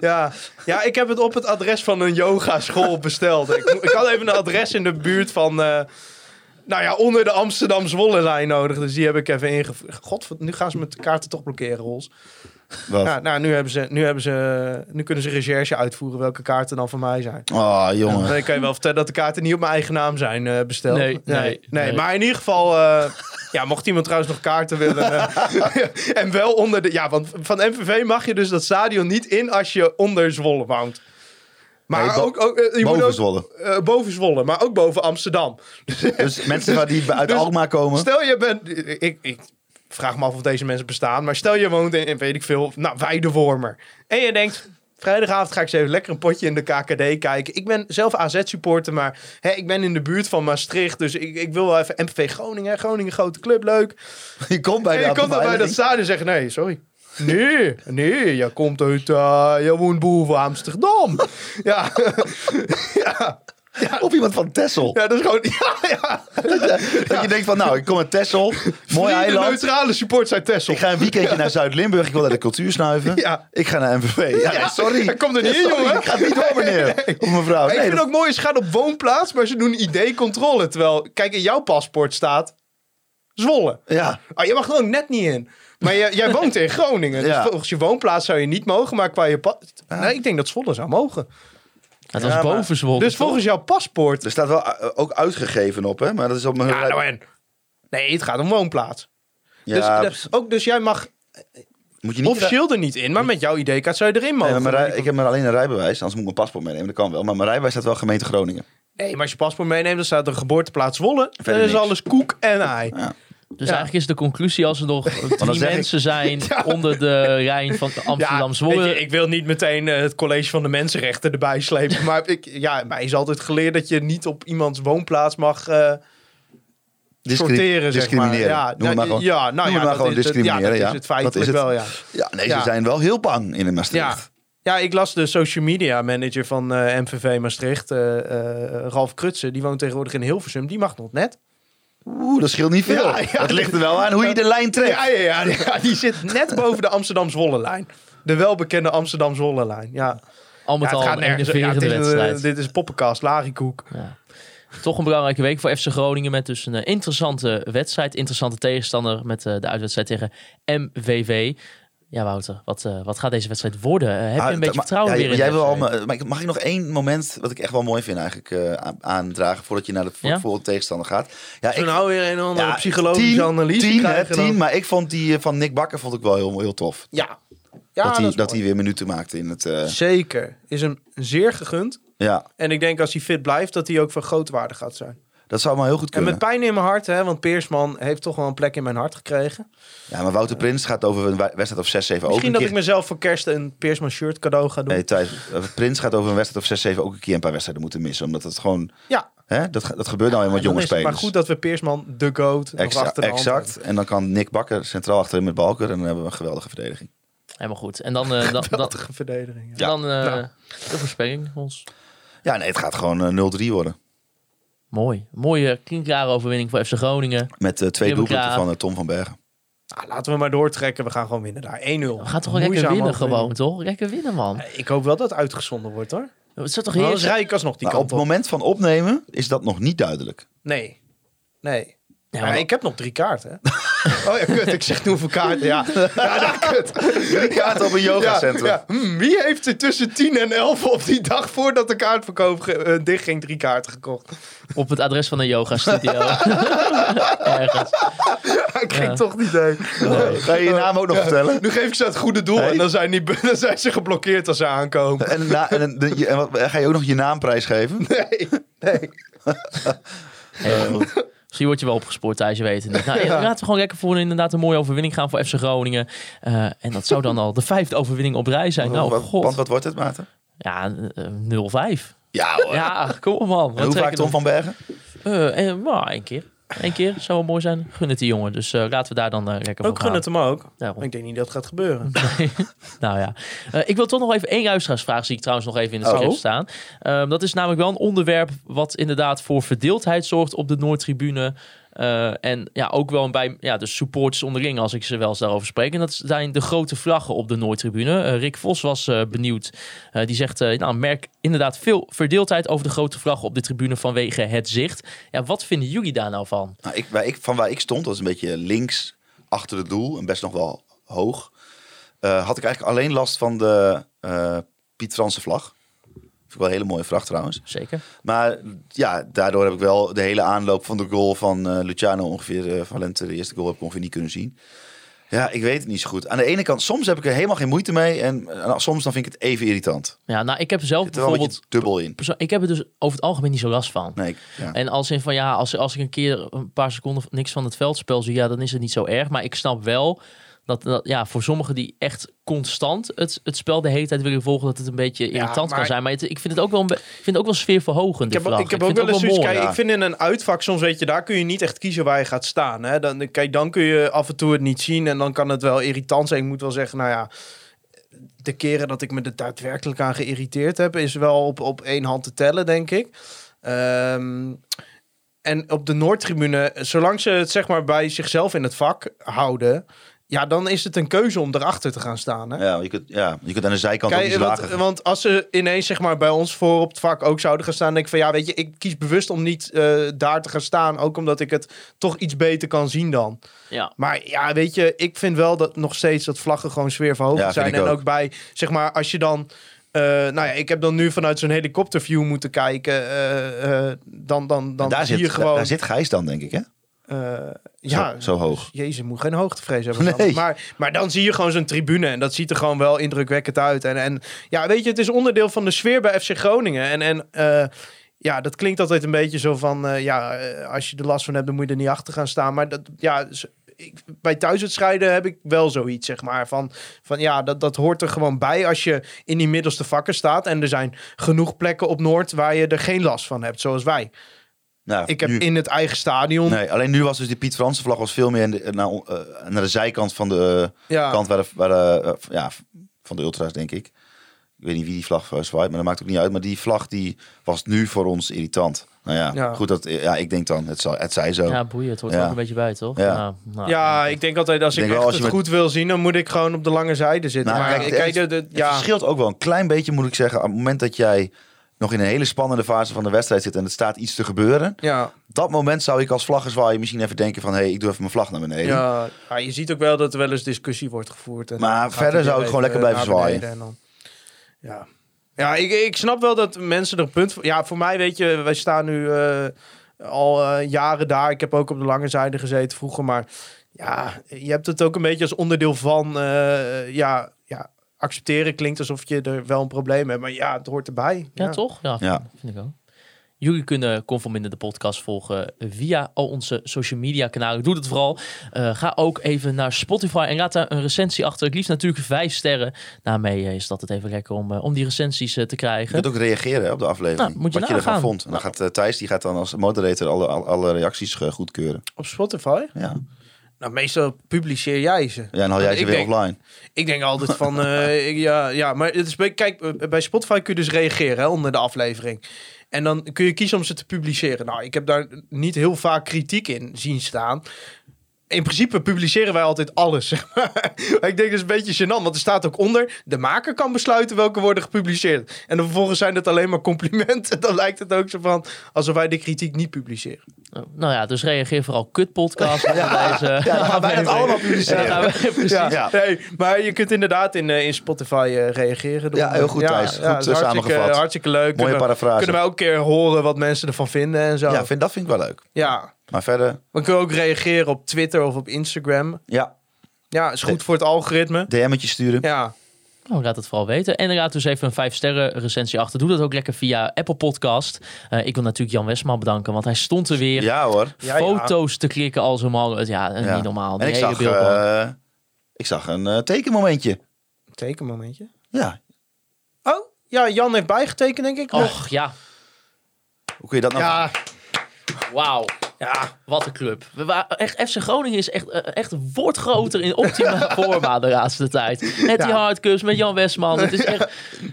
S4: Ja. ja, ik heb het op het adres van een yogaschool besteld. Ik, ik had even een adres in de buurt van... eh, nou ja, onder de Amsterdam-Zwolle-lijn nodig. Dus die heb ik even ingevoerd. God, nu gaan ze mijn kaarten toch blokkeren, Rols.
S3: Wat?
S4: Ja, nou, nu, hebben ze, nu, hebben ze, nu kunnen ze recherche uitvoeren welke kaarten dan van mij zijn.
S3: Oh, jongen.
S4: Dan kan je wel vertellen dat de kaarten niet op mijn eigen naam zijn eh, besteld.
S2: Nee, nee, nee.
S4: Maar in ieder geval, eh, ja, mocht iemand trouwens nog kaarten willen. eh, en wel onder de. Ja, want van MVV mag je dus dat stadion niet in als je onder Zwolle woont. Maar
S3: Nee, bo-
S4: ook, ook, eh, je moet
S3: Boven
S4: ook
S3: Zwolle.
S4: eh, boven Zwolle, maar ook boven Amsterdam.
S3: Dus mensen die uit
S4: Dus
S3: Alkmaar komen.
S4: Stel je bent. Ik, ik vraag me af of deze mensen bestaan. Maar stel je woont in, in weet ik veel, nou, Weidewormer. En je denkt. Vrijdagavond ga ik eens even lekker een potje in de KKD kijken. Ik ben zelf AZ-supporter, maar hè, ik ben in de buurt van Maastricht. Dus ik, ik wil wel even MVV Groningen. Groningen, grote club, leuk.
S3: Je komt bij
S4: En je komt dan bij dat stadion en zeggen, nee, sorry. Nee, nee, je komt uit, eh, je woont boven Amsterdam. ja. ja.
S3: Of iemand van Texel.
S4: ja, dat is gewoon, ja, ja.
S3: Dat je denkt van, nou, ik kom uit Texel. Mooi eiland.
S4: neutrale supporters uit Texel.
S3: Ik ga een weekendje naar Zuid-Limburg. Ik wil naar de cultuur snuiven.
S4: Ja.
S3: Ik ga naar MVV. Ja,
S4: Ja,
S3: nee, sorry.
S4: hij komt er niet in, jongen.
S3: Ik ga niet door, meneer. Of mevrouw.
S4: Ik
S3: Nee,
S4: vind
S3: dat-
S4: ook mooi, ze gaan op woonplaats, maar ze doen ID-controle. Terwijl, kijk, in jouw paspoort staat Zwolle.
S3: Ja,
S4: Oh, je mag ook net niet in. Maar jij, jij woont in Groningen. Dus
S3: Ja.
S4: volgens je woonplaats zou je niet mogen, maar qua je pas... Nee, ik denk dat Zwolle zou mogen.
S2: Het was
S3: Ja, maar-
S2: boven Zwolle.
S4: Dus volgens jouw paspoort...
S3: er staat wel eh, ook uitgegeven op, hè? Maar dat is op mijn...
S4: Ja, nou en... Nee, het gaat om woonplaats.
S3: Ja,
S4: dus, ook, dus jij mag
S3: moet je niet...
S4: officieel er niet in, maar met jouw ID-kaart zou je erin
S3: Nee,
S4: mogen.
S3: maar mijn ik heb maar alleen een rijbewijs, anders moet ik mijn paspoort meenemen. Dat kan wel. Maar mijn rijbewijs staat wel gemeente Groningen.
S4: Nee, maar als je paspoort meeneemt, dan staat er geboorteplaats Zwolle. Dan
S3: Verder
S4: is
S3: niks.
S4: alles koek en ei.
S3: Ja.
S2: Dus
S4: Ja.
S2: eigenlijk is de conclusie als er nog drie
S3: ik-
S2: mensen zijn onder de Rijn van
S4: weet je, ik wil niet meteen eh, het college van de mensenrechten erbij slepen. maar ik, ja, mij is altijd geleerd dat je niet op iemands woonplaats mag eh, sorteren, zeg maar.
S3: discrimineren.
S4: Ja,
S3: Noem het maar
S4: nou,
S3: gewoon,
S4: ja, nou ja,
S3: maar gewoon
S4: is
S3: discrimineren.
S4: Ja, dat
S3: ja.
S4: is het feitelijk
S3: Dat is het.
S4: wel, ja.
S3: Ja, nee,
S4: Ja.
S3: ze zijn wel heel bang in. Maastricht.
S4: ja, ik las de social media manager van eh, MVV Maastricht, eh, eh, Ralf Krutsen. Die woont tegenwoordig in Hilversum. Die mag nog net.
S3: Oeh, dat scheelt niet veel.
S4: Ja, ja.
S3: dat ligt er wel aan hoe je de lijn trekt.
S4: Ja, ja, ja, ja, die zit net boven de Amsterdam-Zwolle-lijn. De welbekende Amsterdam-Zwolle-lijn. Ja.
S2: al met
S4: Ja, het
S2: al een
S4: het
S2: enerverende
S4: is, een,
S2: wedstrijd.
S4: dit is poppenkast, larikoek.
S2: Ja. Toch een belangrijke week voor FC Groningen met dus een eh, interessante wedstrijd. Interessante tegenstander met eh, de uitwedstrijd tegen MVV. Ja, Wouter, wat, eh, wat gaat deze wedstrijd worden? Eh, heb je
S3: Ah,
S2: een beetje vertrouwen
S3: ja,
S2: weer in
S3: jij wil al,
S2: wedstrijd?
S3: maar mag ik nog één moment wat ik echt wel mooi vind eigenlijk eh, aan- aandragen voordat je naar de
S2: Ja?
S3: volgende tegenstander gaat? Ja,
S4: Zo nou weer een andere
S3: ja,
S4: psychologische
S3: tien,
S4: analyse
S3: tien, hè, tien, maar ik vond die eh, van Nick Bakker vond ik wel heel, heel tof.
S4: Ja. Ja,
S3: dat hij dat hij weer minuten maakte in het. eh,
S4: Zeker. Is hem zeer gegund.
S3: ja,
S4: En ik denk als hij fit blijft, dat hij ook van grote waarde gaat zijn.
S3: Dat zou maar heel goed
S4: En
S3: kunnen.
S4: met pijn in mijn hart, hè, want Peersman heeft toch wel een plek in mijn hart gekregen.
S3: Ja, maar Wouter Prins gaat over een wedstrijd of 6-7 ook
S4: Misschien
S3: een
S4: dat
S3: keer.
S4: ik mezelf voor kerst een Peersman shirt cadeau ga doen.
S3: Nee, Thijs, eh, Prins gaat over een wedstrijd of 6-7 ook een keer een paar wedstrijden moeten missen. Omdat het gewoon,
S4: ja,
S3: hè, dat, dat gebeurt nou in wat
S4: dan
S3: jonge spelers.
S4: maar goed dat we Peersman, de goat, nog
S3: Exact, exact. En dan kan Nick Bakker centraal achterin met Balker en dan hebben we een geweldige verdediging.
S2: Helemaal goed. En dan, eh, dan.
S4: Geweldige verdediging. ja.
S2: dan eh, de voorspelling ons.
S3: Ja, nee, het gaat gewoon eh, 0-3 worden.
S2: Mooi. Mooie klinkklare overwinning voor FC Groningen.
S3: Met eh, twee doelpunten van eh, Tom van Bergen.
S4: Nou, laten we maar doortrekken. We gaan gewoon winnen daar. 1-0.
S2: We gaan toch lekker winnen
S4: overwinning.
S2: gewoon, toch? Lekker winnen, man.
S4: Ik hoop wel dat het uitgezonden wordt hoor.
S2: Het zou toch
S4: Anders
S2: heerlijk
S4: rij ik alsnog die
S3: Nou, op het moment van opnemen is dat nog niet duidelijk.
S4: Nee. Nee.
S2: Ja,
S4: maar
S2: maar-
S4: ik heb nog drie kaarten. Oh ja, kut. Ik zeg nu hoeveel kaarten. Ja, ja dat kut.
S3: Drie kaarten op een yogacentrum.
S4: Ja, ja. Hm, wie heeft er tussen 10 en 11 op die dag voordat de kaartverkoop ge- eh, dicht ging drie kaarten gekocht?
S2: Op het adres van een yoga studio. Ergens.
S4: Ik ging
S2: Ja.
S4: toch niet heen.
S3: Ga je je naam ook nog vertellen?
S4: Nu geef ik ze het goede doel
S3: Hey.
S4: en dan zijn, die, dan zijn ze geblokkeerd als ze aankomen.
S3: En, na, en, de- je- en wat, ga je ook nog je naamprijs geven?
S4: Nee, nee.
S2: Heel goed. Misschien word je wel opgespoord thuis, je weet. Nou, Laten we gewoon lekker voor een, inderdaad een mooie overwinning gaan voor FC Groningen. Eh, en dat zou dan al de vijfde overwinning op rij zijn. Nou,
S3: Wat- Want
S2: god.
S3: wat wordt het, Maarten?
S2: Ja, eh, 0-5.
S3: Ja hoor.
S2: Ja, kom op man.
S3: En hoe vaak Tom van Bergen?
S2: Eh, eh, nou, één keer. Eén keer zou wel mooi zijn. Gun het die jongen. Dus eh, laten we daar dan eh, lekker voor
S4: Ook gun
S2: gaan.
S4: het hem ook.
S2: Daarom.
S4: Ik denk niet dat het gaat gebeuren.
S2: nou ja, Eh, ik wil toch nog even één luisteraarsvraag, zie ik trouwens nog even in het
S3: Oh.
S2: script staan. Ehm, dat is namelijk wel een onderwerp wat inderdaad voor verdeeldheid zorgt op de Noordtribune. Eh, en ja, ook wel bij ja, de supporters onderling, als ik ze wel eens daarover spreek. En dat zijn de grote vlaggen op de Noordtribune. Eh, Rick Vos was eh, benieuwd. Die zegt, nou, merk inderdaad veel verdeeldheid over de grote vlaggen op de tribune vanwege het zicht. Ja, wat vinden jullie daar nou van?
S3: Nou, ik, waar ik, van waar ik stond, dat is een beetje links achter het doel en best nog wel hoog. had ik eigenlijk alleen last van de Piet Franse vlag. Vind ik wel een hele mooie vlag trouwens.
S2: Zeker.
S3: Maar ja, daardoor heb ik wel de hele aanloop van de goal van eh, Luciano ongeveer, eh, Valente, de eerste goal heb ik ongeveer niet kunnen zien. Ja, ik weet het niet zo goed. Aan de ene kant, soms heb ik er helemaal geen moeite mee. En eh, soms dan vind ik het even irritant.
S2: Ja, nou, ik heb zelf
S3: er
S2: bijvoorbeeld...
S3: dubbel in.
S2: Ik heb er dus over het algemeen niet zo last van.
S3: Nee, ik- ja.
S2: En als in van ja, als, als ik een keer een paar seconden niks van het veldspel zie, ja, dan is het niet zo erg. Maar ik snap wel dat, dat ja, voor sommigen die echt constant het, het spel de hele tijd willen volgen, dat het een beetje irritant kan zijn. Maar het- ik vind het ook wel, een ik vind het ook wel sfeerverhogend.
S4: Ik heb, ik heb ook wel eens zoiets. Ik vind in een uitvak soms, weet je, daar kun je niet echt kiezen waar je gaat staan. Hè? Dan, kijk, dan kun je af en toe het niet zien en dan kan het wel irritant zijn. Ik moet wel zeggen, nou ja, de keren dat ik me er daadwerkelijk aan geïrriteerd heb, is wel op, op één hand te tellen, denk ik. Ehm, en op de Noordtribune, zolang ze het zeg maar bij zichzelf in het vak houden, ja, dan is het een keuze om erachter te gaan staan. Hè?
S3: Ja, je kunt, ja, je kunt aan de zijkant ook
S4: Kijk,
S3: iets
S4: want,
S3: lager.
S4: want als ze ineens zeg maar bij ons voor op het vak ook zouden gaan staan, denk ik van ja, weet je, ik kies bewust om niet eh, daar te gaan staan, ook omdat ik het toch iets beter kan zien dan.
S2: Ja.
S4: Maar ja, weet je, ik vind wel dat nog steeds dat vlaggen gewoon sfeerverhogend
S3: Ja,
S4: zijn en
S3: ook.
S4: ook bij zeg maar als je dan eh, nou ja, ik heb dan nu vanuit zo'n helikopterview moeten kijken. eh, eh, dan dan, dan
S3: daar,
S4: zie
S3: zit,
S4: je gewoon.
S3: daar zit Gijs dan, denk ik, hè?
S4: Eh, ja,
S3: zo hoog.
S4: Jezus, moet geen hoogtevrees hebben.
S3: Nee.
S4: Maar, maar dan zie je gewoon zo'n tribune en dat ziet er gewoon wel indrukwekkend uit. En, en ja, weet je, het is onderdeel van de sfeer bij FC Groningen. En, en eh, ja, dat klinkt altijd een beetje zo van, eh, ja, als je er last van hebt, dan moet je er niet achter gaan staan. Maar dat, ja, ik, bij thuiswedstrijden heb ik wel zoiets, zeg maar. Van, van ja, dat, dat hoort er gewoon bij als je in die middelste vakken staat. En er zijn genoeg plekken op Noord waar je er geen last van hebt, zoals wij.
S3: Nou,
S4: Ik heb
S3: nu-
S4: in het eigen stadion.
S3: Nee, alleen nu was dus die Piet Franse vlag was veel meer in de- naar, eh, naar de zijkant van de
S4: ja.
S3: kant waar de, waar de, eh, ja, van de ultras, denk ik. Ik weet niet wie die vlag eh, zwaait, maar dat maakt ook niet uit. Maar die vlag die was nu voor ons irritant. Nou ja,
S4: Ja.
S3: goed, dat, ja, ik denk dan, het, zal, het zij zo.
S2: Ja, boeien. Het hoort
S3: Ja.
S2: ook een beetje bij, toch?
S3: Ja.
S2: Nou, nou,
S4: Ja, ik denk altijd als ik, echt
S3: als
S4: het
S3: met-
S4: goed wil zien, dan moet ik gewoon op de lange zijde zitten.
S3: Nou,
S4: maar
S3: kijk,
S4: kijk,
S3: het-
S4: de, de-
S3: Het
S4: ja,
S3: verschilt ook wel een klein beetje, moet ik zeggen. Op het moment dat jij nog in een hele spannende fase van de wedstrijd zit en het staat iets te gebeuren.
S4: ja,
S3: Dat moment zou ik als vlaggenzwaaier misschien even denken van... hé, hey, ik doe even mijn vlag naar beneden.
S4: ja, ja, je ziet ook wel dat er wel eens discussie wordt gevoerd. En
S3: Maar verder zou ik gewoon lekker blijven zwaaien.
S4: beneden en dan- ja, ja ik, ik snap wel dat mensen er een punt voor... Ja, voor mij weet je, wij staan nu eh, al eh, jaren daar. Ik heb ook op de lange zijde gezeten vroeger, maar... Ja, je hebt het ook een beetje als onderdeel van... eh, ja, ja, accepteren klinkt alsof je er wel een probleem hebt. Maar ja, het hoort erbij.
S2: Ja, toch? Ja,
S3: Ja.
S2: vind ik ook. Jullie kunnen Conforminder de podcast volgen via al onze social media kanalen. Doe dat vooral. Eh, ga ook even naar Spotify en laat daar een recensie achter. Het liefst natuurlijk vijf sterren. Daarmee eh, is dat het even lekker om, eh, om die recensies te
S3: Je
S2: krijgen.
S3: kunt ook reageren hè, op de aflevering.
S2: Nou, moet je
S3: wat je ervan vond. En dan gaat Thijs die gaat dan als moderator alle, alle, reacties goedkeuren.
S4: Op Spotify?
S3: Ja.
S4: Nou, meestal publiceer jij ze.
S3: ja, en dan haal jij ze
S4: Ik
S3: weer
S4: denk-
S3: offline.
S4: Ik denk altijd van, eh, ja, ja, maar het is, bij- kijk, eh, bij Spotify kun je dus reageren hè, onder de aflevering. En dan kun je kiezen om ze te publiceren. Nou, ik heb daar niet heel vaak kritiek in zien staan. In principe publiceren wij altijd alles. zeg maar. Maar ik denk dat is een beetje gênant, want er staat ook onder... de maker kan besluiten welke worden gepubliceerd. En dan vervolgens zijn het alleen maar complimenten. Dan lijkt het ook zo van alsof wij de kritiek niet publiceren.
S2: Oh, Nou ja, dus reageer vooral kutpodcast. Ja. Deze,
S3: Ja, dan gaan wij dat allemaal publiceren.
S2: Ja, precies.
S4: Ja,
S3: Ja.
S4: Nee, maar je kunt inderdaad in, eh, in Spotify eh, reageren.
S3: Ja, heel goed, Thijs. Goed,
S4: dat is
S3: eh,
S4: hartstikke,
S3: samengevat.
S4: hartstikke leuk.
S3: Mooie
S4: Kunnen we-
S3: parafrase.
S4: Kunnen wij ook een keer horen wat mensen ervan vinden en zo.
S3: Ja, vind, dat vind ik wel leuk.
S4: Ja.
S3: Maar verder,
S4: We kunnen ook reageren op Twitter of op Instagram.
S3: ja,
S4: Ja, is goed voor het algoritme.
S3: DM'tje sturen.
S4: Ja,
S2: Nou, laat het vooral weten. En raad dus even een 5 sterren recensie achter. Doe dat ook lekker via Apple Podcast. Eh, ik wil natuurlijk Jan Westman bedanken, want hij stond er weer.
S3: Ja hoor.
S4: Ja, ja.
S2: Foto's te klikken als een man. Ja,
S3: Ja.
S2: niet normaal.
S3: En ik
S2: hele
S3: zag, eh, ik zag een eh, tekenmomentje.
S4: tekenmomentje.
S3: Ja,
S4: Oh, ja, Jan heeft bijgetekend, denk ik.
S2: Och, ja.
S3: hoe kun je dat nou...
S4: ja,
S2: Wauw.
S4: Ja.
S2: Wat een club. We waren, echt, FC Groningen is echt, eh, echt wordt groter in optimale vormen de laatste tijd. Met die hardcups, met Jan Westman. Het, is echt,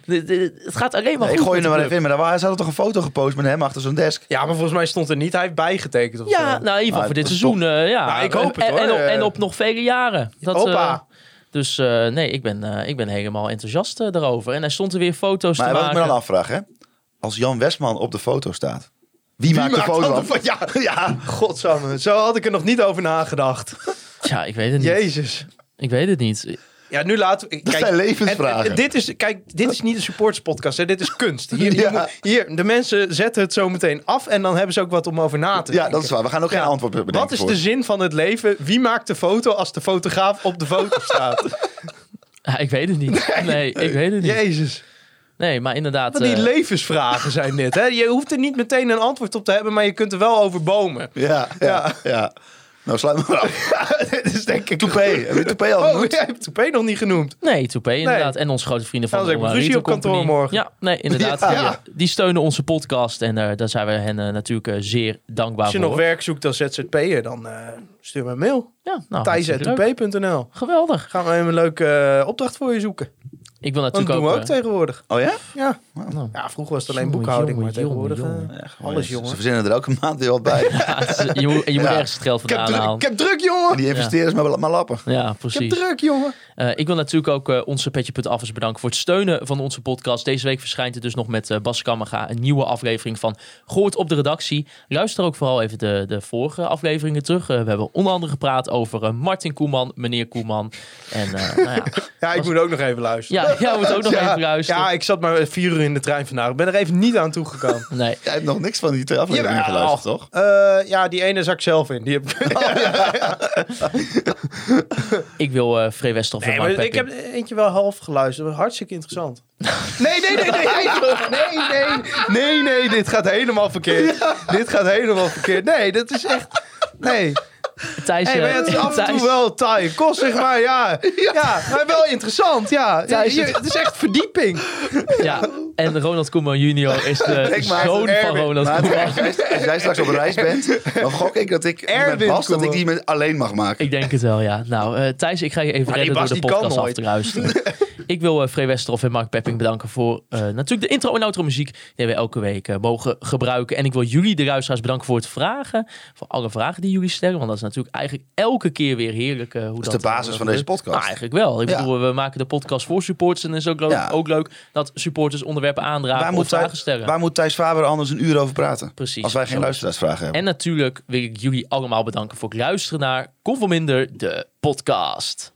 S2: het gaat alleen maar
S3: Nee, ik gooi je er maar even in. Maar daar hadden toch een foto gepost met hem achter zo'n desk.
S4: ja, maar volgens mij stond er niet. Hij heeft bijgetekend of
S2: Ja,
S4: zo.
S2: nou in ieder geval
S3: Maar
S2: voor dit seizoen. eh, ja.
S4: Nou, ik hoop het,
S2: en,
S4: hoor.
S2: En op, en
S4: Eh.
S2: op nog vele jaren. Dat, eh,
S4: Hoppa.
S2: dus eh, nee, ik ben, eh, ik ben helemaal enthousiast eh, daarover. En hij stond er weer foto's
S3: Maar
S2: te
S3: wat ik me dan afvraag, hè. Als Jan Westman op de foto staat. Wie, maakt de
S4: maakt
S3: foto
S4: de fo- Ja,
S3: ja.
S4: godsamme. Zo had ik er nog niet over nagedacht.
S2: Ja, ik weet het niet.
S4: Jezus.
S2: Ik weet het niet.
S4: Ja, nu laten we...
S3: Dat zijn levensvragen.
S4: en- en dit is, kijk, dit is niet een supportspodcast, hè. Dit is kunst. Hier, hier,
S3: Ja.
S4: moet- hier, de mensen zetten het zo meteen af en dan hebben ze ook wat om over na te
S3: ja,
S4: denken.
S3: dat is waar. We gaan ook geen
S4: Ja.
S3: antwoord bedenken
S4: Wat is
S3: voor.
S4: de zin van het leven? Wie maakt de foto als de fotograaf op de foto staat?
S2: Ja, ik weet het niet. Nee, ik weet het niet.
S4: Jezus.
S2: Nee, maar inderdaad.
S4: Wat die
S2: eh,
S4: levensvragen zijn dit. Hè? Je hoeft er niet meteen een antwoord op te hebben, maar je kunt er wel over bomen.
S3: Ja, ja, ja. Nou, sluit me maar af.
S4: dit is denk ik...
S3: Toupé. Heb je Toupé al
S4: Oh,
S3: genoemd?
S4: jij hebt Toupé nog niet genoemd.
S2: Nee, Toupé inderdaad. En onze grote vrienden van
S4: Anders
S2: de
S4: ruzie op kantoor
S2: Company.
S4: morgen.
S2: Ja, nee, inderdaad.
S3: Ja.
S2: Die, die steunen onze podcast en eh, daar zijn we hen eh, natuurlijk zeer dankbaar
S4: Als je
S2: voor.
S4: nog werk zoekt als ZZP'er, dan eh, stuur me een mail.
S2: Ja, nou, Geweldig.
S4: Gaan we even een leuke opdracht voor je zoeken.
S2: Ik wil
S4: Want dat
S2: natuurlijk
S4: doen we
S2: ook...
S4: ook
S2: eh,
S4: tegenwoordig.
S3: Oh ja?
S4: Ja.
S2: nou,
S4: ja, vroeger was het alleen
S2: Jongen,
S4: boekhouding,
S2: jongen,
S4: maar tegenwoordig...
S2: jongen,
S4: eh, alles,
S3: Ze-
S4: jongen.
S3: Ze verzinnen er elke maand weer wat bij.
S2: ja, je moet, je moet
S3: Ja.
S2: ergens het geld
S4: Ik
S2: vandaan
S4: druk,
S2: halen.
S4: ik heb druk, jongen!
S3: En die investeren ze maar, maar lappen.
S2: Ja,
S4: Ik heb
S2: precies.
S4: druk, jongen!
S2: Eh, ik wil natuurlijk ook eh, onze Petje.affers bedanken voor het steunen van onze podcast. Deze week verschijnt het dus nog met Bas Kammerga een nieuwe aflevering van Gooit op de redactie. Luister ook vooral even de, de vorige afleveringen terug. We hebben onder andere gepraat over eh, Martin Koeman, meneer Koeman. En eh, nou ja,
S4: Ja, ik moet ook nog even luisteren.
S2: ja, jij moet ook nog
S4: ja,
S2: even luisteren.
S4: Ja, ik zat maar vier uur in de trein vandaag. Ik ben er even niet aan toegekomen.
S2: Nee,
S3: Jij hebt nog niks van die twee afleveringen geluisterd, toch?
S4: Eh, ja, die ene zak ik zelf in. Die heb ik...
S2: ik wil eh Free Westerhof en
S4: Nee, maar ik heb eentje wel half geluisterd. Dat was hartstikke interessant. Nee, nee, nee, nee, nee, nee, nee, nee, dit gaat helemaal verkeerd. Dit gaat helemaal verkeerd. Nee, dat is echt, nee.
S2: Thijs,
S4: Hey, maar het is af en toe wel taai. Kost zeg maar, ja. Ja, maar wel interessant, ja.
S2: Thijs,
S4: Je- het is echt verdieping.
S2: Ja, en Ronald Koeman junior is de zoon van. Ronald
S3: Maar
S2: Koeman.
S3: als jij, als jij straks op reis bent, dan gok ik dat ik
S4: Erwin
S3: met Bas dat ik die met alleen mag maken.
S2: Ik denk het wel, ja. Nou, eh, Thijs, ik ga je even
S4: Maar
S2: redden door de podcast af te luisteren. ik wil uh, Free Westerhof en Mark Pepping bedanken voor eh, natuurlijk de intro en outro muziek die we elke week mogen gebruiken. En ik wil jullie, de luisteraars, bedanken voor het vragen. Voor alle vragen die jullie stellen. Want dat is natuurlijk eigenlijk elke keer weer heerlijk. Eh, hoe dat
S3: is de basis
S2: eh,
S3: van deze podcast.
S2: Nou, eigenlijk wel. Ik bedoel, we maken de podcast voor supporters. En het is ook, leuk,
S3: ja.
S2: ook leuk dat supporters onderwerpen aandragen
S3: waar
S2: of vragen stellen.
S3: Waar moet Thijs Faber anders een uur over praten?
S2: Precies.
S3: Als wij geen luisteraarsvragen hebben.
S2: En natuurlijk wil ik jullie allemaal bedanken voor het luisteren naar Conforminder, de podcast.